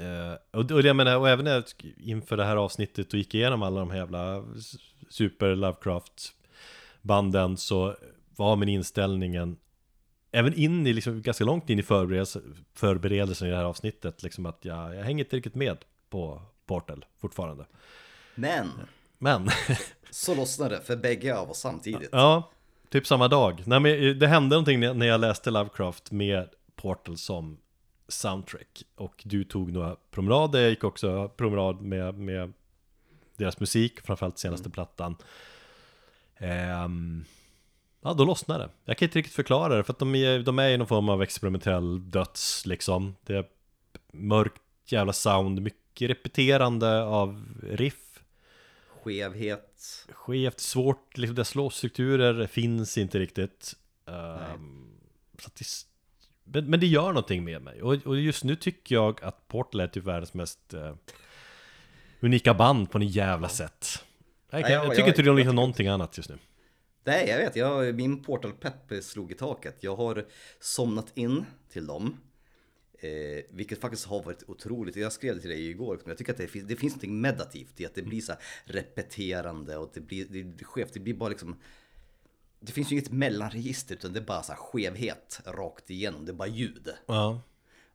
Eh, och, och jag menar, och även när jag inför det här avsnittet och gick igenom alla de här jävla super Lovecraft banden så var min inställningen Även in i, liksom, ganska långt in i förberedelse, förberedelsen i det här avsnittet liksom att jag, jag hänger inte riktigt med på Portal fortfarande. Men, Men, [laughs] så lossnade det för bägge av oss samtidigt. ja, typ samma dag. Nej men det hände någonting när när jag läste Lovecraft med Portal som soundtrack Och du tog några promenader, jag gick också promenad med, med deras musik, framförallt senaste plattan Ehm, Ja, då lossnade det. Jag kan inte riktigt förklara det, för att de är, de är i någon form av experimentell döds liksom. Det är mörkt jävla sound, mycket repeterande av riff. Skevhet. Skevt, svårt, liksom dess låsstrukturer finns inte riktigt. Ehm, så att det, men, det gör någonting med mig. Och, och just nu tycker jag att Portal är typ världens mest eh, unika band på en jävla sätt. Jag, kan, Ja, jag jag- tycker inte det liknar någonting annat just nu. Nej, jag vet. Jag, min portalpepp slog i taket. Jag har somnat in till dem. Eh, vilket faktiskt har varit otroligt. Jag skrev det till dig igår. Jag tycker att det finns, det finns något meditativt i att det blir så repeterande och det blir, det blir skevt. Det blir bara liksom... Det finns ju inget mellanregister utan det är bara så skevhet rakt igenom. Det är bara ljud. Ja.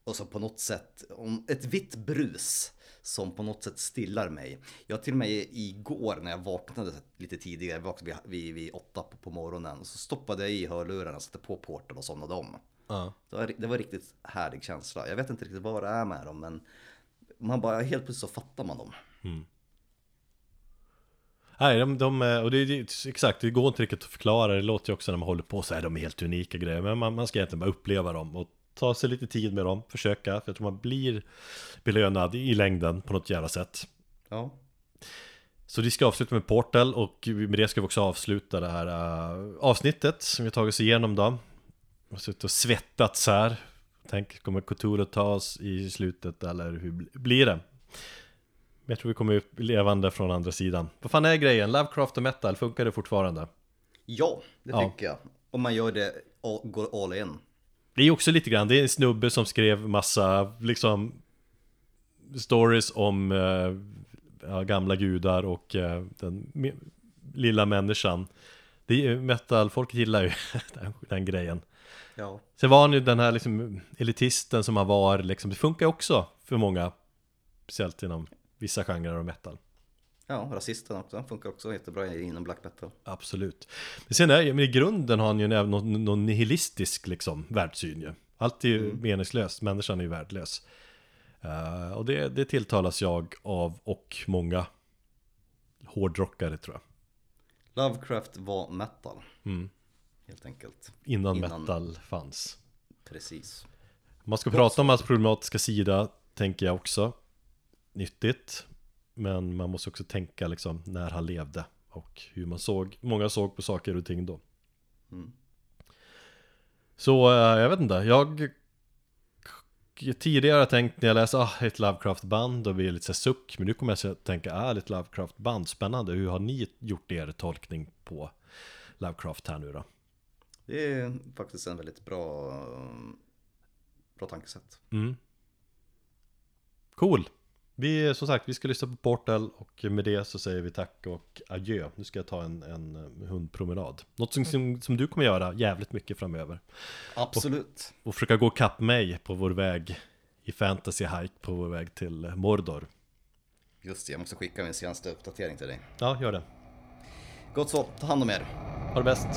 Och så på något sätt, ett vitt brus som på något sätt stillar mig. Jag till och med igår när jag vaknade lite tidigare, vaknade vid, vid, åtta på, på morgonen, så stoppade jag i hörlurarna, satte på porten och somnade om. Ja. Det var, det var riktigt härlig känsla. Jag vet inte riktigt vad det är med dem, men man bara helt plötsligt så fattar man dem. Nej, de, de, är- och det det- exakt, det går inte riktigt att förklara, det låter ju också när man håller på så här, de är helt unika grejer, men man, man ska egentligen bara uppleva dem och ta sig lite tid med dem, försöka, för jag tror man blir belönad i längden på något jävla sätt. Ja, Så vi ska avsluta med Portal och med det ska vi också avsluta det här äh, avsnittet som vi har tagit oss igenom då. Jag har suttit och svettats här. Tänk, kommer Cthulhu ta oss i slutet eller hur bl- blir det? Men jag tror vi kommer upp levande från andra sidan. Vad fan är grejen? Lovecraft och metal, funkar det fortfarande? ja det Ja. tycker jag. Om man gör det, går all in. Det är också lite grann, det är en snubbe som skrev massa liksom Stories om ja, gamla gudar och eh, den lilla människan det är, Metal, folk gillar ju [laughs] den, den grejen Ja, Sen var han ju den här liksom elitisten som han var liksom, det funkar också för många Speciellt inom vissa genrer av metal ja rasisten också, funkar också jättebra inom black metal. Absolut. Men sen är men i grunden har han ju en någon, någon nihilistisk liksom världssyn ju. Allt är ju meningslöst, människan är ju värdelös. Eh, och det, det tilltalas jag av och många hårdrockare tror jag. Lovecraft var metal. Helt enkelt. Innan, Innan- metal fanns. Precis. Man ska prata om hans problematiska sida tänker jag också nyttigt. Men man måste också tänka liksom när han levde och hur man såg, många såg på saker och ting då. Mm. Så eh, jag vet inte, jag tidigare tänkt när jag läser ah, ett Lovecraft-band, då blir det lite så suck. Men nu kommer jag att tänka, ah, ett Lovecraft-band, spännande. Hur har ni gjort er tolkning på Lovecraft här nu då? Det är faktiskt en väldigt bra, bra tankesätt. Mm. Cool. Vi, som sagt, vi ska lyssna på Portal och med det så säger vi tack och adjö. Nu ska jag ta en, en eh, hundpromenad. Något som, som, som du kommer göra jävligt mycket framöver. Absolut. Och försöka gå kapp mig på vår väg i fantasy hike på vår väg till Mordor. Just det, jag måste skicka min senaste uppdatering till dig. Ja, gör det. Gott så, ta hand om er. Ha det bäst.